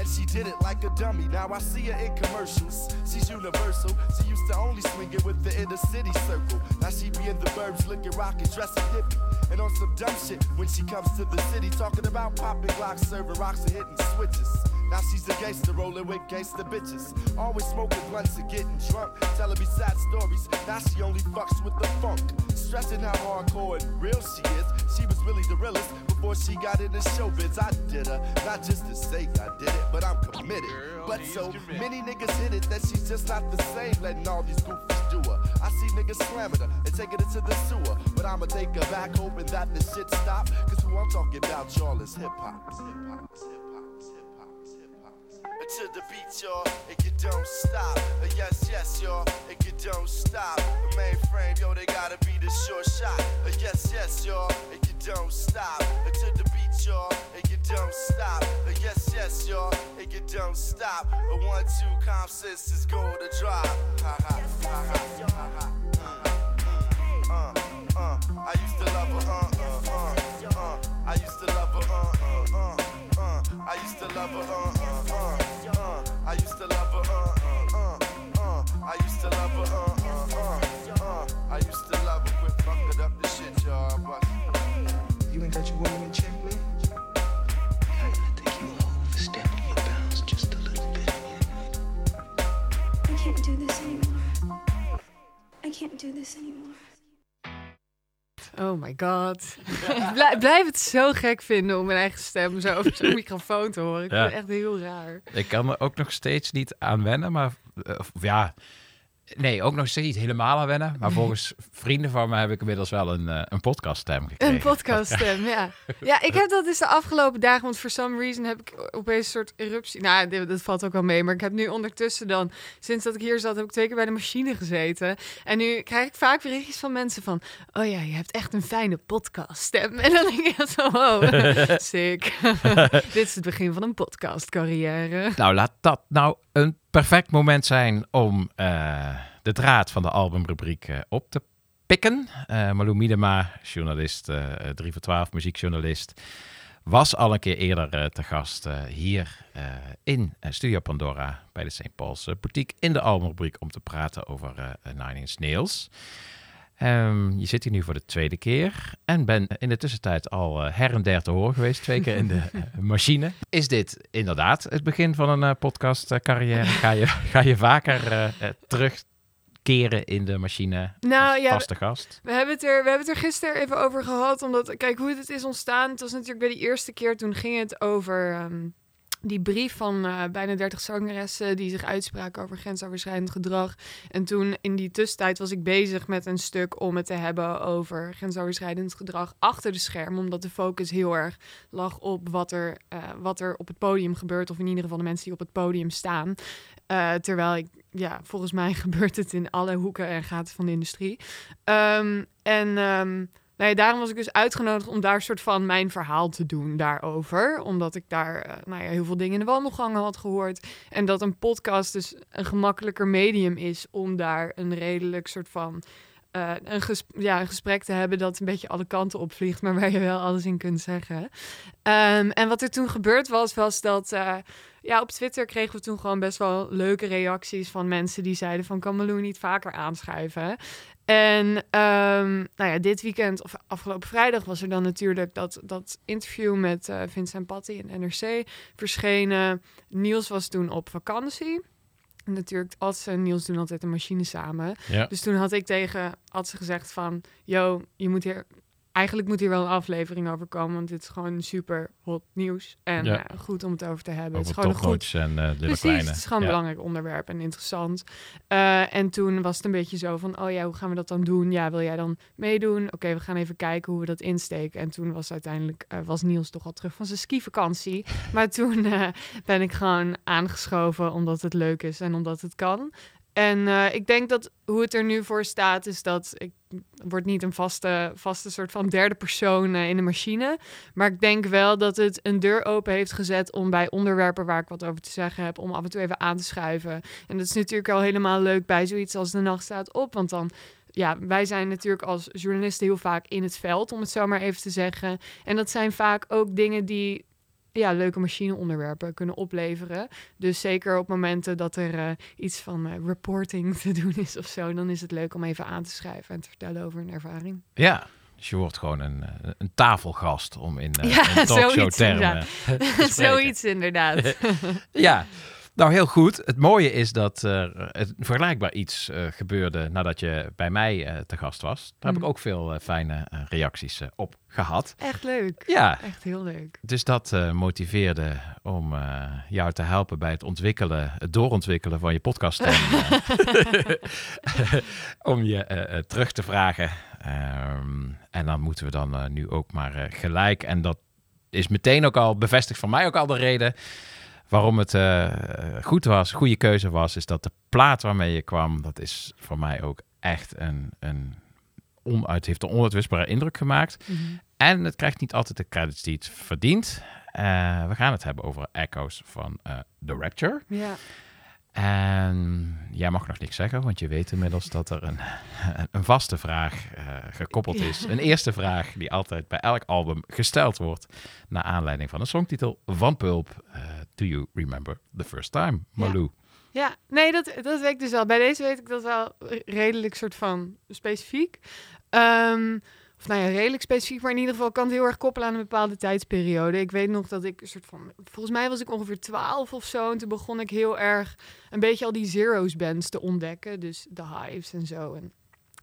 And she did it like a dummy. Now I see her in commercials. She's universal. She used to only swing it with the inner city circle. Now she be in the burbs looking rockin', dressing hippie. And on some dumb shit when she comes to the city, talking about popping glocks, serving rocks, and hitting switches. Now she's a gangster rolling with gangster bitches. Always smoking blunts and getting drunk. Telling me sad stories. Now she only fucks with the funk. Stressing how hardcore and real she is. She was really the realest before she got into showbiz. I did her, not just to say I did it, but I'm committed. but so many niggas hit it that she's just not the same. Letting all these goofies do her. I see niggas slamming her and taking her to the sewer. But I'ma take her back, hoping that this shit stop. Cause who I'm talking about, y'all, is hip hop. Hip hop, To the beat, y'all, and you don't stop. Uh, yes, yes, y'all, and you don't stop. The mainframe, yo, they gotta be the short shot. Uh, yes, yes, y'all, and you don't stop. To the beat, y'all, and you don't stop. Uh, yes, yes, y'all, and you don't stop. A one, two, calm sisters go to drop. Ha ha, ha ha, ha ha. Uh, uh, I used to love her, uh, uh, uh, uh. I used to love her, uh, uh, uh, uh. I used to love her, uh, uh, uh. I used to love her, uh, uh, uh, uh. I used to love her, uh, uh, uh, uh. I used to love her, quit fucking up the shit, y'all, but. You ain't got your woman in check, man? I, I think you overstepping your bounds just a little bit. I can't do this anymore. I can't do this anymore. Oh my god. ik blij- blijf het zo gek vinden om mijn eigen stem zo over zo'n microfoon te horen. Ik Ja. vind het echt heel raar. Ik kan er ook nog steeds niet aan wennen, maar eh, ja, Nee, ook nog steeds niet helemaal aan wennen. Maar volgens vrienden van me heb ik inmiddels wel een, eh, een podcaststem gekregen. Een podcaststem, ja. Ja, ik heb dat dus de afgelopen dagen, want for some reason heb ik opeens een soort eruptie. Nou, dat valt ook wel mee, maar ik heb nu ondertussen dan, sinds dat ik hier zat, heb ik twee keer bij de machine gezeten. En nu krijg ik vaak berichtjes van mensen van, oh ja, je hebt echt een fijne podcaststem. En dan denk ik echt zo, oh, sick. dit is het begin van een podcastcarrière. Nou, laat dat nou een perfect moment zijn om eh, de draad van de albumrubriek eh, op te pikken. Eh Malou Miedema, journalist, eh 3 voor 12, muziekjournalist, was al een keer eerder te gast hier in Studio Pandora bij de St. Paul's Boutique in de albumrubriek om te praten over Nine Inch Nails. Ehm, je zit hier nu voor de tweede keer en ben in de tussentijd al eh, her en der te horen geweest, twee keer in de eh, machine. Is dit inderdaad het begin van een eh, podcastcarrière? Ga je, ga je vaker terugkeren in de machine Nou, als ja, vaste gast? We hebben, het er, we hebben het er gisteren even over gehad. Omdat, kijk, hoe het is ontstaan. Het was natuurlijk bij die eerste keer. Toen ging het over ehm, die brief van eh, bijna 30 zangeressen. die zich uitspraken over grensoverschrijdend gedrag. En toen in die tussentijd was ik bezig met een stuk om het te hebben over grensoverschrijdend gedrag achter de schermen. Omdat de focus heel erg lag op wat er, eh, wat er op het podium gebeurt. Of in ieder geval de mensen die op het podium staan. Eh, terwijl ik, ja, volgens mij gebeurt het in alle hoeken en gaten van de industrie. Ehm, en ehm, ja, daarom was ik dus uitgenodigd om daar soort van mijn verhaal te doen daarover. Omdat ik daar eh, nou ja, heel veel dingen in de wandelgangen had gehoord. En dat een podcast dus een gemakkelijker medium is om daar een redelijk soort van... eh, een, ja, gesprek te hebben dat een beetje alle kanten opvliegt, maar waar je wel alles in kunt zeggen. Ehm, en wat er toen gebeurd was, was dat eh, ja, op Twitter kregen we toen gewoon best wel leuke reacties van mensen die zeiden van kan Malou niet vaker aanschuiven. En ehm, nou ja, dit weekend of afgelopen vrijdag was er dan natuurlijk dat, dat interview met eh, Vincent Patty in NRC verschenen. Niels was toen op vakantie. En natuurlijk, Adse en Niels doen altijd een machine samen. Ja. Dus toen had ik tegen Adse gezegd van... Yo, je moet hier... Eigenlijk moet hier wel een aflevering over komen, want dit is gewoon super hot nieuws. En Ja. eh, goed om het over te hebben. het is gewoon een goed... en Lille Precies, Kleine. het is gewoon een Ja. belangrijk onderwerp en interessant. Eh, en toen was het een beetje zo van, oh ja, hoe gaan we dat dan doen? Ja, wil jij dan meedoen? Oké, we gaan even kijken hoe we dat insteken. En toen was uiteindelijk, was Niels toch al terug van zijn skivakantie. maar toen ben ik gewoon aangeschoven omdat het leuk is en omdat het kan. En eh, ik denk dat hoe het er nu voor staat, is dat ik word niet een vaste, vaste soort van derde persoon eh, in de machine. Maar ik denk wel dat het een deur open heeft gezet om bij onderwerpen waar ik wat over te zeggen heb, om af en toe even aan te schuiven. En dat is natuurlijk al helemaal leuk bij zoiets als de nacht staat op. Want dan ja, wij zijn natuurlijk als journalisten heel vaak in het veld, om het zo maar even te zeggen. En dat zijn vaak ook dingen die ja, leuke machineonderwerpen kunnen opleveren. Dus zeker op momenten dat er eh, iets van eh, reporting te doen is of zo, dan is het leuk om even aan te schrijven en te vertellen over een ervaring. Ja, dus je wordt gewoon een, eh, een tafelgast om in uh, Ja, talkshow termen inderdaad. Zoiets inderdaad. ja, nou heel goed. Het mooie is dat er het vergelijkbaar iets eh, gebeurde nadat je bij mij eh, te gast was. Daar heb Mhm. ik ook veel fijne reacties op gehad. Echt leuk. Ja. Echt heel leuk. Dus dat motiveerde om jou te helpen bij het ontwikkelen, het doorontwikkelen van je podcast. En, om je terug te vragen. Ehm, en dan moeten we dan nu ook maar gelijk. En dat is meteen ook al bevestigd van mij ook al de reden waarom het eh, goed was, goede keuze was. Is dat de plaat waarmee je kwam, dat is voor mij ook echt een, een onuit, heeft een onuitwisbare indruk gemaakt. Mhm. En het krijgt niet altijd de credits die het verdient. Eh, we gaan het hebben over Echoes van eh, The Rapture. Ja. En jij mag nog niks zeggen, want je weet inmiddels dat er een, een vaste vraag eh, gekoppeld is. Een eerste vraag die altijd bij elk album gesteld wordt. Naar aanleiding van een songtitel van Pulp. eh, Do you remember the first time, Malou? Ja, nee, dat, dat weet ik dus wel. Bij deze weet ik dat wel redelijk soort van specifiek. Ehm, of nou ja, redelijk specifiek, maar in ieder geval kan het heel erg koppelen aan een bepaalde tijdsperiode. Ik weet nog dat ik een soort van, volgens mij was ik ongeveer 12 of zo. En toen begon ik heel erg een beetje al die zeros bands te ontdekken. Dus de Hives en zo. En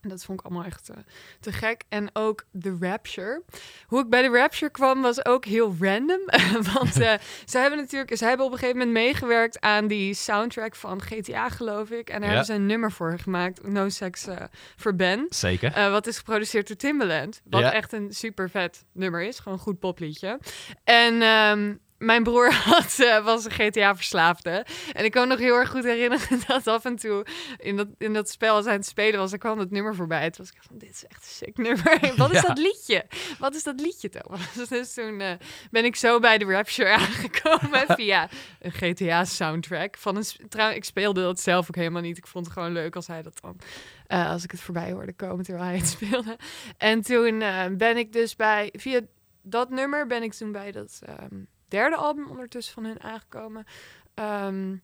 dat vond ik allemaal echt eh, te gek. En ook The Rapture. Hoe ik bij The Rapture kwam was ook heel random. Want eh ze hebben natuurlijk, ze hebben op een gegeven moment meegewerkt aan die soundtrack van GTA, geloof ik. En daar Ja. hebben ze een nummer voor gemaakt, No Sex eh, for Ben. Zeker. Wat is geproduceerd door Timbaland. Wat Ja. echt een super vet nummer is. Gewoon een goed popliedje. En ehm, mijn broer had, eh, was een GTA-verslaafde. En ik kan me nog heel erg goed herinneren dat af en toe in dat, in dat spel, als hij aan het spelen was, dan kwam dat nummer voorbij. Toen was ik van, dit is echt een sick nummer. Wat is Ja. dat liedje? Wat is dat liedje, Thomas? Dus toen eh, ben ik zo bij de Rapture aangekomen via een GTA-soundtrack. Van een, s- trouw, ik speelde dat zelf ook helemaal niet. Ik vond het gewoon leuk als hij dat dan eh, als ik het voorbij hoorde komen terwijl hij het speelde. En toen ben ik dus bij, via dat nummer ben ik toen bij dat ehm, derde album ondertussen van hun aangekomen. Ehm,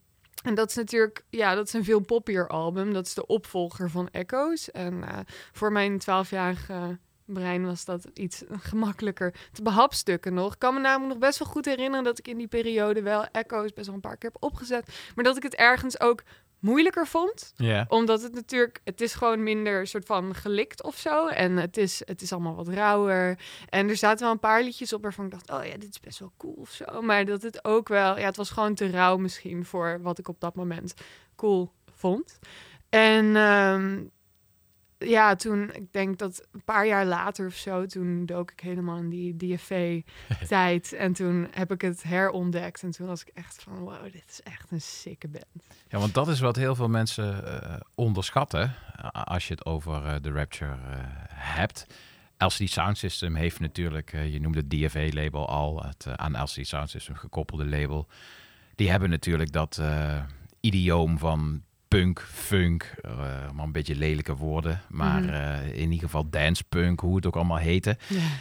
en dat is natuurlijk, ja, dat is een veel poppier album. Dat is de opvolger van Echoes. En eh, voor mijn twaalfjarige brein was dat iets gemakkelijker te behapstukken nog. Ik kan me namelijk nog best wel goed herinneren dat ik in die periode wel Echoes best wel een paar keer heb opgezet. Maar dat ik het ergens ook moeilijker vond. Omdat het natuurlijk, het is gewoon minder soort van gelikt of zo. En het is, het is allemaal wat rauwer. En er zaten wel een paar liedjes op waarvan ik dacht, oh ja, dit is best wel cool of zo. Maar dat het ook wel, ja, het was gewoon te rauw misschien voor wat ik op dat moment cool vond. En ehm, ja, toen, ik denk dat een paar jaar later of zo, toen dook ik helemaal in die DFV-tijd. en toen heb ik het herontdekt. En toen was ik echt van, wow, dit is echt een sikke band. Ja, want dat is wat heel veel mensen eh, onderschatten a- als je het over eh, de Rapture eh, hebt. LCD Sound System heeft natuurlijk, eh, je noemde het DFA-label al, het eh, aan LCD Sound System gekoppelde label. Die hebben natuurlijk dat eh, idioom van punk, funk, eh, maar een beetje lelijke woorden, maar Mhm. eh, in ieder geval dance punk, hoe het ook allemaal heette.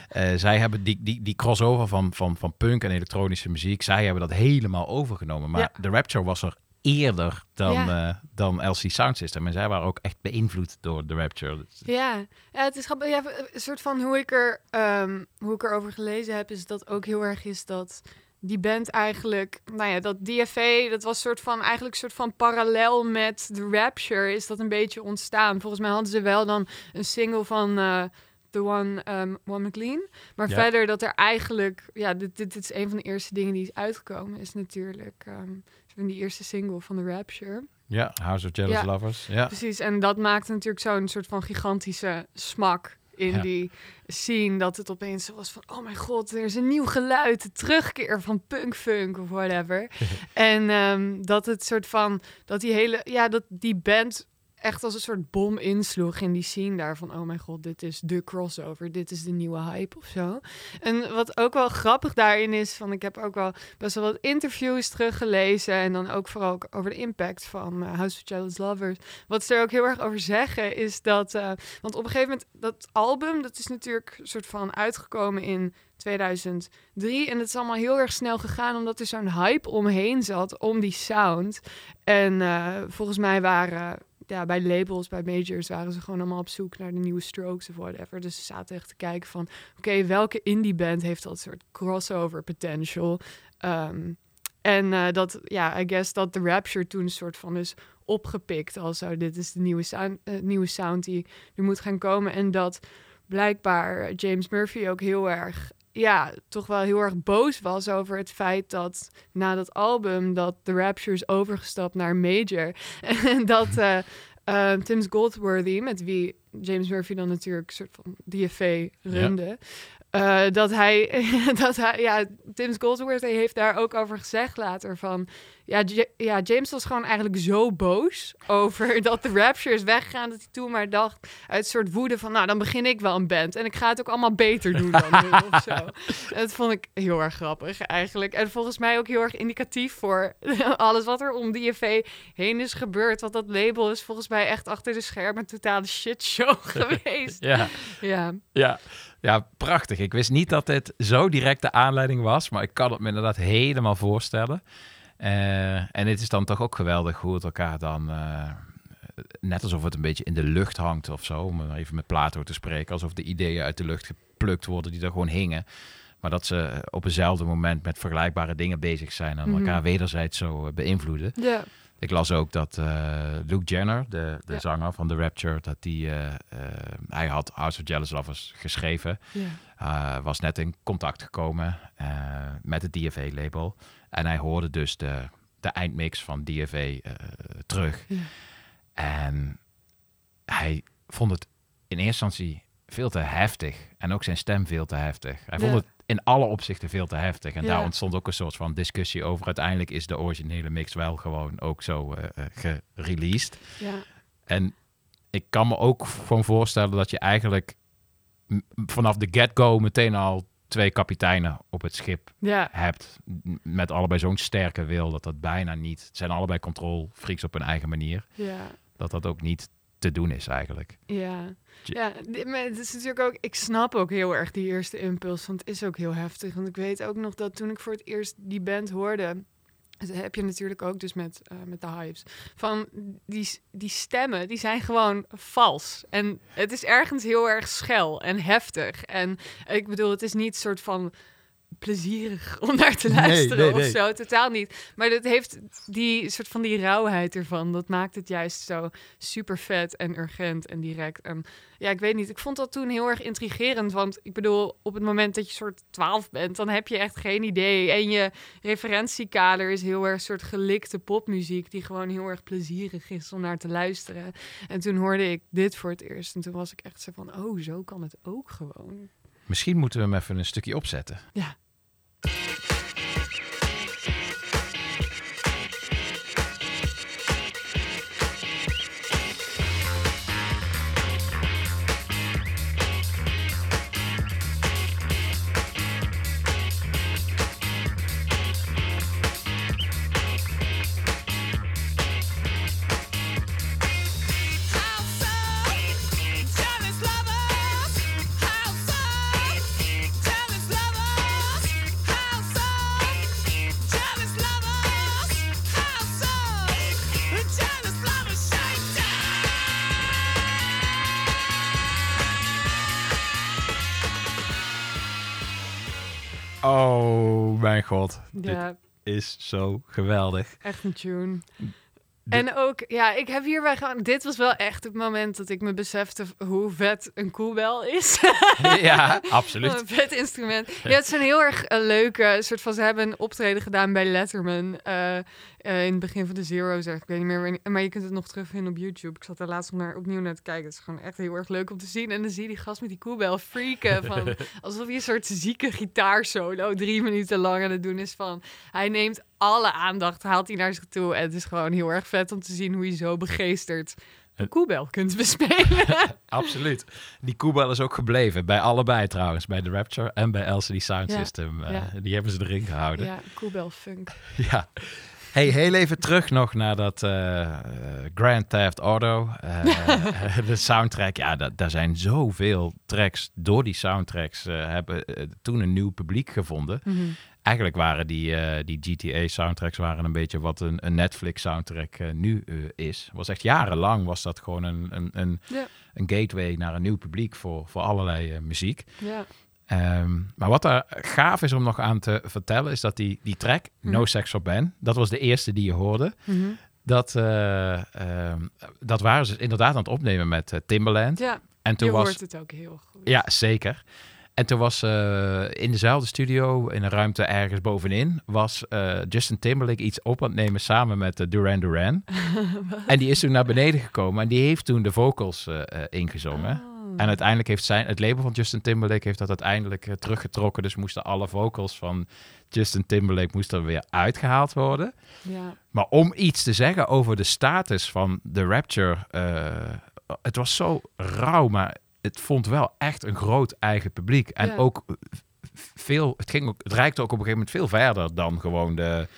Eh, zij hebben die, die, die crossover van, van, van punk en elektronische muziek, zij hebben dat helemaal overgenomen. Maar Ja. de Rapture was er eerder dan, Ja. dan LC Sound System. En zij waren ook echt beïnvloed door de Rapture. Dus- Ja, ja het is grappig. Ja, een soort van hoe ik, er, ehm, hoe ik erover gelezen heb, is dat ook heel erg is dat die band eigenlijk, nou ja, dat DFA, dat was soort van eigenlijk een soort van parallel met de Rapture, is dat een beetje ontstaan. Volgens mij hadden ze wel dan een single van eh The One, um, One McLean. Maar Ja. verder dat er eigenlijk, ja, dit, dit, dit is een van de eerste dingen die is uitgekomen, is natuurlijk van die eerste single van de Rapture. Ja, House of Jealous Ja, Lovers. Ja. Precies, en dat maakt natuurlijk zo'n soort van gigantische smak in Ja. die scene. Dat het opeens zo was van, oh mijn god, er is een nieuw geluid. De terugkeer van punkfunk of whatever. en ehm, dat het soort van, dat die hele, ja, dat die band echt als een soort bom insloeg in die scene daar van, oh mijn god, dit is de crossover, dit is de nieuwe hype of zo. En wat ook wel grappig daarin is, van ik heb ook wel best wel wat interviews teruggelezen en dan ook vooral over de impact van eh, House of Jealous Lovers. Wat ze er ook heel erg over zeggen is dat, eh, want op een gegeven moment dat album, dat is natuurlijk soort van uitgekomen in 2003 en het is allemaal heel erg snel gegaan omdat er zo'n hype omheen zat om die sound. En eh, volgens mij waren ja, bij labels, bij majors, waren ze gewoon allemaal op zoek naar de nieuwe strokes of whatever. Dus ze zaten echt te kijken van, oké, welke indie band heeft dat soort crossover potential? Ehm, en eh, dat, ja, I guess dat de Rapture toen een soort van is opgepikt als zo, dit is de nieuwe sound, eh, nieuwe sound die er moet gaan komen. En dat blijkbaar James Murphy ook heel erg, ja, toch wel heel erg boos was over het feit dat na dat album dat de Rapture is overgestapt naar Major. En dat eh eh, Tim Goldworthy, met wie James Murphy dan natuurlijk een soort van DFA runde. eh, dat hij, dat hij, ja, Tim Goldsworthy heeft daar ook over gezegd later van, ja, J- ja, James was gewoon eigenlijk zo boos over dat de Rapture is weggegaan, dat hij toen maar dacht uit soort woede van, nou, dan begin ik wel een band en ik ga het ook allemaal beter doen dan hun of zo. En dat vond ik heel erg grappig eigenlijk. En volgens mij ook heel erg indicatief voor alles wat er om DFA heen is gebeurd. Want dat label is volgens mij echt achter de schermen een totale shitshow geweest. Ja. Ja. Ja. ja, prachtig. Ik wist niet dat dit zo direct de aanleiding was, maar ik kan het me inderdaad helemaal voorstellen. Eh, en het is dan toch ook geweldig hoe het elkaar dan, eh, net alsof het een beetje in de lucht hangt of zo, om even met Plato te spreken, alsof de ideeën uit de lucht geplukt worden die er gewoon hingen. Maar dat ze op eenzelfde moment met vergelijkbare dingen bezig zijn en Mhm. elkaar wederzijds zo eh, beïnvloeden. Ja. Ik las ook dat Luke Jenner, de, de Ja. zanger van The Rapture, dat die, hij had House of Jealous Lovers geschreven. Ja. Was net in contact gekomen met het DFA-label. En hij hoorde dus de, de eindmix van DFA eh, terug. Ja. En hij vond het in eerste instantie veel te heftig. En ook zijn stem veel te heftig. Hij vond het in alle opzichten veel te heftig. En Ja. daar ontstond ook een soort van discussie over. Uiteindelijk is de originele mix wel gewoon ook zo eh, gereleased. Ja. En ik kan me ook gewoon voorstellen dat je eigenlijk vanaf de get-go meteen al twee kapiteinen op het schip Ja. hebt. Met allebei zo'n sterke wil dat dat bijna niet... Het zijn allebei control freaks op hun eigen manier. Ja. Dat dat ook niet te doen is eigenlijk. Ja, ja maar het is natuurlijk ook, ik snap ook heel erg die eerste impuls, want het is ook heel heftig. Want ik weet ook nog dat toen ik voor het eerst die band hoorde, dat heb je natuurlijk ook dus met, eh, met de hypes, van die, die stemmen, die zijn gewoon vals. En het is ergens heel erg schel en heftig. En ik bedoel, het is niet soort van plezierig om naar te Nee, luisteren nee, of zo. Totaal niet. Maar dat heeft die soort van die rauwheid ervan. Dat maakt het juist zo super vet en urgent en direct. En ja, ik weet niet. Ik vond dat toen heel erg intrigerend. Want ik bedoel, op het moment dat je soort 12 bent, dan heb je echt geen idee. En je referentiekader is heel erg soort gelikte popmuziek. Die gewoon heel erg plezierig is om naar te luisteren. En toen hoorde ik dit voor het eerst. En toen was ik echt zo van, oh, zo kan het ook gewoon. Misschien moeten we hem even een stukje opzetten. Ja. Thank you. God. Dit is zo geweldig. Echt een tune. En ook, ja, ik heb hierbij gewoon... Dit was wel echt het moment dat ik me besefte hoe vet een koelbel is. Ja, absoluut. Een vet instrument. Ja, het is een heel erg eh, leuke soort van... Ze hebben een optreden gedaan bij Letterman eh, eh, in het begin van de Zero, zeg ik. weet niet meer wanneer, maar je kunt het nog terugvinden op YouTube. Ik zat er laatst nog naar, opnieuw naar te kijken. Het is gewoon echt heel erg leuk om te zien. En dan zie je die gast met die koelbel freaken. Van, alsof hij een soort zieke gitaarsolo drie minuten lang aan het doen is van... Hij neemt alle aandacht, haalt hij naar zich toe. En het is gewoon heel erg vet om te zien hoe je zo begeesterd een koelbel kunt bespelen. Absoluut. Die koebel is ook gebleven. Bij allebei trouwens. Bij The Rapture en bij LCD Sound Ja, System. Eh. Die hebben ze erin gehouden. ja, funk. Ja. Hey, heel even terug nog naar dat eh, Grand Theft Auto. eh, de soundtrack. Ja, da- daar zijn zoveel tracks. Door die soundtracks hebben toen een nieuw publiek gevonden. Mhm. Eigenlijk waren die, eh, die GTA-soundtracks waren een beetje wat een, een Netflix-soundtrack eh, nu eh, is. Was echt jarenlang was dat gewoon een, een, een, Ja. een gateway naar een nieuw publiek voor, voor allerlei muziek. Ja. Ehm, maar wat daar gaaf is om nog aan te vertellen, is dat die, die track, No Mhm. Sex for Ben, dat was de eerste die je hoorde. Mhm. Dat, eh, ehm, dat waren ze inderdaad aan het opnemen met Timbaland. Ja, en toen je was, hoort het ook heel goed. Ja, zeker. En toen was eh, in dezelfde studio, in een ruimte ergens bovenin, was eh, Justin Timberlake iets op aan het nemen samen met eh, Duran Duran. en die is toen naar beneden gekomen en die heeft toen de vocals ingezongen. Oh. En uiteindelijk heeft zijn, het label van Justin Timberlake heeft dat uiteindelijk teruggetrokken. Dus moesten alle vocals van Justin Timberlake moesten er weer uitgehaald worden. Ja. Maar om iets te zeggen over de status van The Rapture, het was zo rauw, maar het vond wel echt een groot eigen publiek. En Ja. ook veel, het, ging ook, het reikte ook op een gegeven moment veel verder dan gewoon de,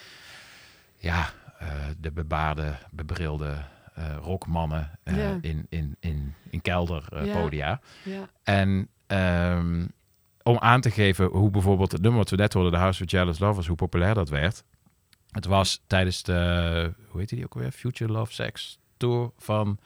ja, eh, de bebaarde, bebrilde eh, rockmannen eh, Ja. in, in, in, in kelderpodia. Ja. En ehm, om aan te geven hoe bijvoorbeeld het nummer wat we net hoorden, The House of Jealous Lovers, hoe populair dat werd. Het was tijdens de, hoe heet die ook alweer? Future Love Sex Tour van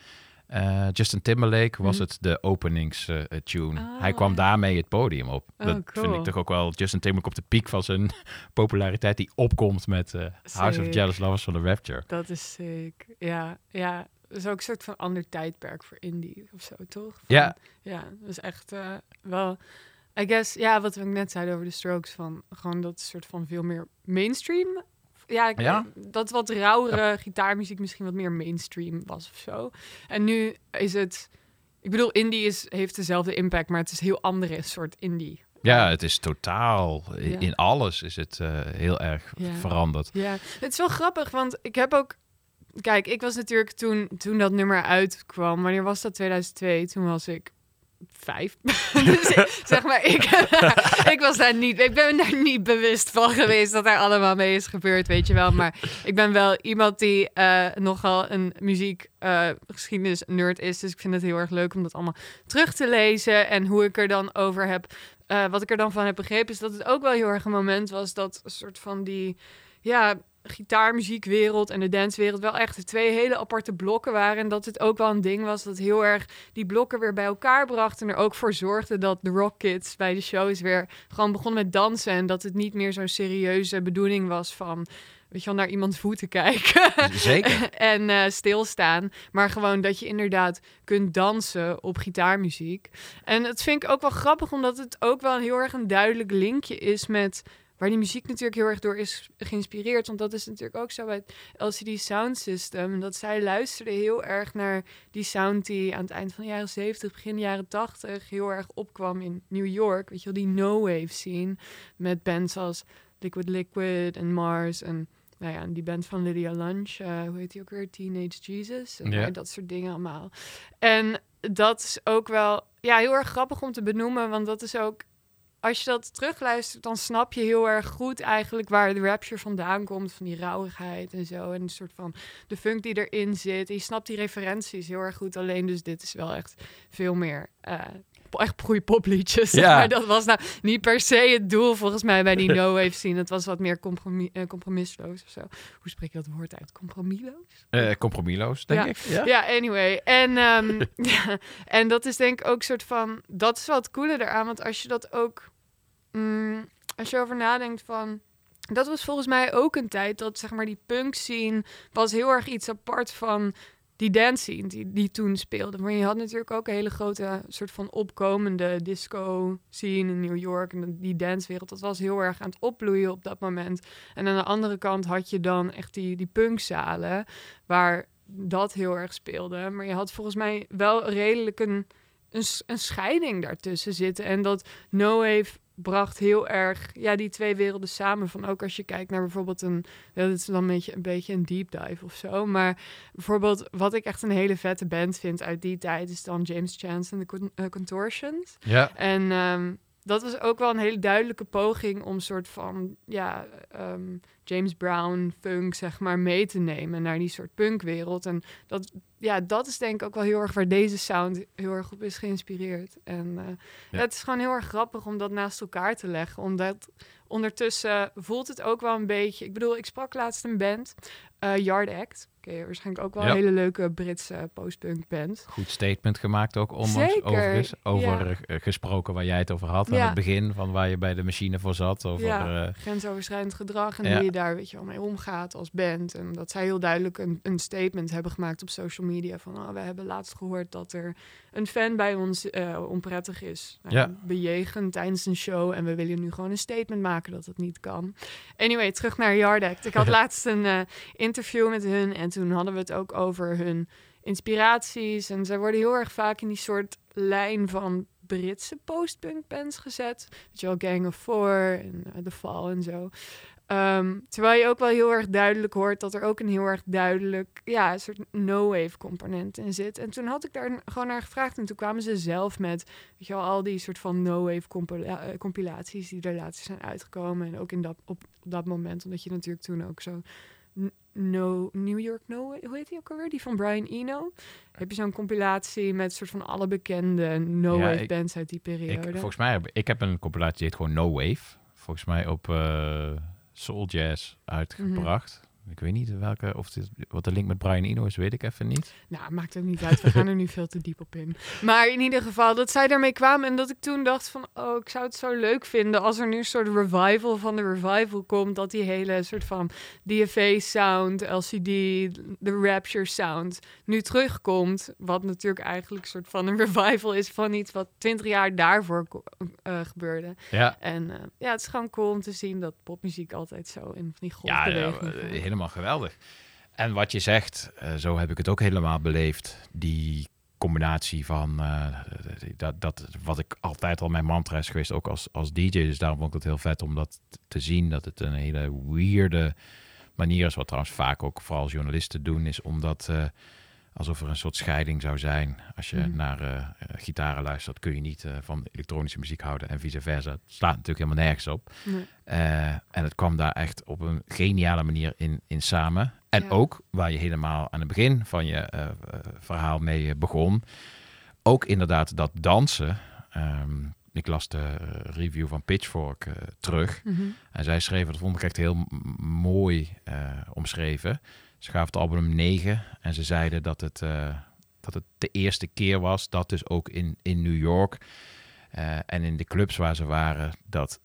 Eh, Justin Timberlake was Mhm. het de openingstune. Ah. Hij kwam daarmee het podium op. Oh, dat vind ik toch ook wel Justin Timberlake op de piek van zijn populariteit die opkomt met eh, House of. Jealous Lovers van The Rapture. Dat is sick. Ja, ja. Dat is ook een soort van ander tijdperk voor indie of zo, toch? Van- Ja. Ja, dat is echt eh, wel... I guess, ja, wat we net zeiden over de Strokes, van gewoon dat soort van veel meer mainstream... Ja, ik- Ja. dat wat rauwere gitaarmuziek misschien wat meer mainstream was of zo. En nu is het... Ik bedoel, indie is, heeft dezelfde impact, maar het is een heel andere soort indie. Ja, het is totaal, in, Ja. in alles is het eh, heel erg Ja. veranderd. Ja, het is wel grappig, want ik heb ook... Kijk, ik was natuurlijk toen, toen dat nummer uitkwam, wanneer was dat? 2002, toen was ik vijf. zeg maar, ik, ik was daar niet... Ik ben daar niet bewust van geweest dat daar allemaal mee is gebeurd, weet je wel. Maar ik ben wel iemand die eh, nogal een muziek eh, geschiedenis nerd is. Dus ik vind het heel erg leuk om dat allemaal terug te lezen. En hoe ik er dan over heb... eh, wat ik er dan van heb begrepen, is dat het ook wel heel erg een moment was dat een soort van die... Ja, gitaarmuziekwereld en de dancewereld wel echt twee hele aparte blokken waren. En dat het ook wel een ding was dat heel erg die blokken weer bij elkaar bracht. En er ook voor zorgde dat de Rock Kids bij de shows weer gewoon begonnen met dansen. En dat het niet meer zo'n serieuze bedoeling was van... Weet je wel, naar iemands voeten kijken. Zeker. en eh, stilstaan. Maar gewoon dat je inderdaad kunt dansen op gitaarmuziek. En dat vind ik ook wel grappig, omdat het ook wel heel erg een duidelijk linkje is met waar die muziek natuurlijk heel erg door is geïnspireerd. Want dat is natuurlijk ook zo bij het LCD Sound System. Dat zij luisterden heel erg naar die sound die aan het eind van de jaren 70, begin jaren 80 heel erg opkwam in New York. Weet je wel, die no-wave scene. Met bands als Liquid Liquid en Mars en nou ja, en die band van Lydia Lunch, eh, hoe heet die ook weer? Teenage Jesus. En dat soort dingen allemaal. En dat is ook wel ja, heel erg grappig om te benoemen, want dat is ook als je dat terugluistert, dan snap je heel erg goed eigenlijk waar de rapture vandaan komt. Van die rauwigheid en zo. En een soort van de funk die erin zit. Je snapt die referenties heel erg goed. Alleen dus dit is wel echt veel meer... eh, echt goede popliedjes. Ja. Maar dat was nou niet per se het doel volgens mij bij die no-wave scene. Het was wat meer compromis, eh, compromisloos of zo. Hoe spreek je dat woord uit? Compromisloos? Eh compromisloos, denk ja. ik. Ja. Ja, anyway. En, ehm, ja, en dat is denk ik ook soort van... Dat is wel het coole eraan. Want als je dat ook... mm, als je over nadenkt van... Dat was volgens mij ook een tijd dat zeg maar die punk scene... was heel erg iets apart van die dance scene die, die toen speelde. Maar je had natuurlijk ook een hele grote soort van opkomende disco scene in New York. En die dancewereld, dat was heel erg aan het opbloeien op dat moment. En aan de andere kant had je dan echt die, die punkzalen waar dat heel erg speelde. Maar je had volgens mij wel redelijk een, een, een scheiding daartussen zitten. En dat No Wave bracht heel erg ja, die twee werelden samen. Van ook als je kijkt naar bijvoorbeeld een... Ja, dat is dan een beetje, een beetje een deep dive of zo. Maar bijvoorbeeld wat ik echt een hele vette band vind uit die tijd... is dan James Chance en de eh, Contortions. Ja. En ehm, dat was ook wel een hele duidelijke poging om soort van... ja, ehm, James Brown funk, zeg maar, mee te nemen naar die soort punkwereld. En dat, ja, dat is denk ik ook wel heel erg waar deze sound heel erg op is geïnspireerd. En eh, Ja. het is gewoon heel erg grappig om dat naast elkaar te leggen. Omdat ondertussen voelt het ook wel een beetje... Ik bedoel, ik sprak laatst een band, eh, Yard Act. Je waarschijnlijk ook wel Ja. een hele leuke Britse postpunk band. Goed statement gemaakt ook onlangs Zeker, overigens. Over ja. eh, gesproken waar jij het over had aan Ja. het begin. Van waar je bij de machine voor zat. Over, eh, grensoverschrijdend gedrag en hoe je daar weet je wel mee omgaat als band. En dat zij heel duidelijk een, een statement hebben gemaakt op social media van oh, we hebben laatst gehoord dat er een fan bij ons onprettig is. Nou, Ja. Bejegend tijdens een show en we willen nu gewoon een statement maken dat het niet kan. Anyway, terug naar Yard Act. Ik had laatst een interview met hun en toen hadden we het ook over hun inspiraties. En zij worden heel erg vaak in die soort lijn van Britse postpunk bands gezet. Weet je wel, Gang of Four en eh, The Fall en zo. Ehm, terwijl je ook wel heel erg duidelijk hoort dat er ook een heel erg duidelijk, ja, een soort no-wave component in zit. En toen had ik daar gewoon naar gevraagd en toen kwamen ze zelf met, weet je wel, al die soort van no-wave eh, compilaties die er laatst zijn uitgekomen. En ook in dat, op, dat moment, omdat je natuurlijk toen ook zo No, New York No, hoe heet die ook alweer? Die van Brian Eno. Heb je zo'n compilatie met soort van alle bekende no-wave Ja, ik- bands uit die ik, periode? volgens mij heb ik heb een compilatie die heet gewoon No Wave. Volgens mij op eh, Soul Jazz uitgebracht. Ik weet niet welke, of dit, wat de link met Brian Eno is, weet ik even niet. Nou, maakt ook niet uit. We gaan er nu veel te diep op in. Maar in ieder geval, dat zij daarmee kwamen en dat ik toen dacht van... oh, ik zou het zo leuk vinden als er nu een soort revival van de revival komt. Dat die hele soort van DFA-sound, LCD, de Rapture sound nu terugkomt. Wat natuurlijk eigenlijk een soort van een revival is van iets wat twintig jaar daarvoor eh, gebeurde. Ja. En eh, ja, het is gewoon cool om te zien dat popmuziek altijd zo in van die Ja, ja, gaat. Helemaal geweldig. En wat je zegt, eh, zo heb ik het ook helemaal beleefd. Die combinatie van eh, dat, dat, wat ik altijd al mijn mantra is geweest, ook als, als DJ. Dus daarom vond ik het heel vet om dat te zien. Dat het een hele weirde manier is, wat trouwens vaak ook vooral journalisten doen, is omdat eh, alsof er een soort scheiding zou zijn. Als je Mhm. naar eh, gitaren luistert, kun je niet eh, van elektronische muziek houden en vice versa. Het slaat natuurlijk helemaal nergens op. Nee. En het kwam daar echt op een geniale manier in, in samen. En Ja. ook, waar je helemaal aan het begin van je verhaal mee begon, ook inderdaad dat dansen. Ehm, ik las de review van Pitchfork terug. Mhm. En zij schreven, dat vond ik echt heel mooi omschreven. Ze gaven het album 9 en ze zeiden dat het, eh, dat het de eerste keer was dat dus ook in, in New York eh, en in de clubs waar ze waren, dat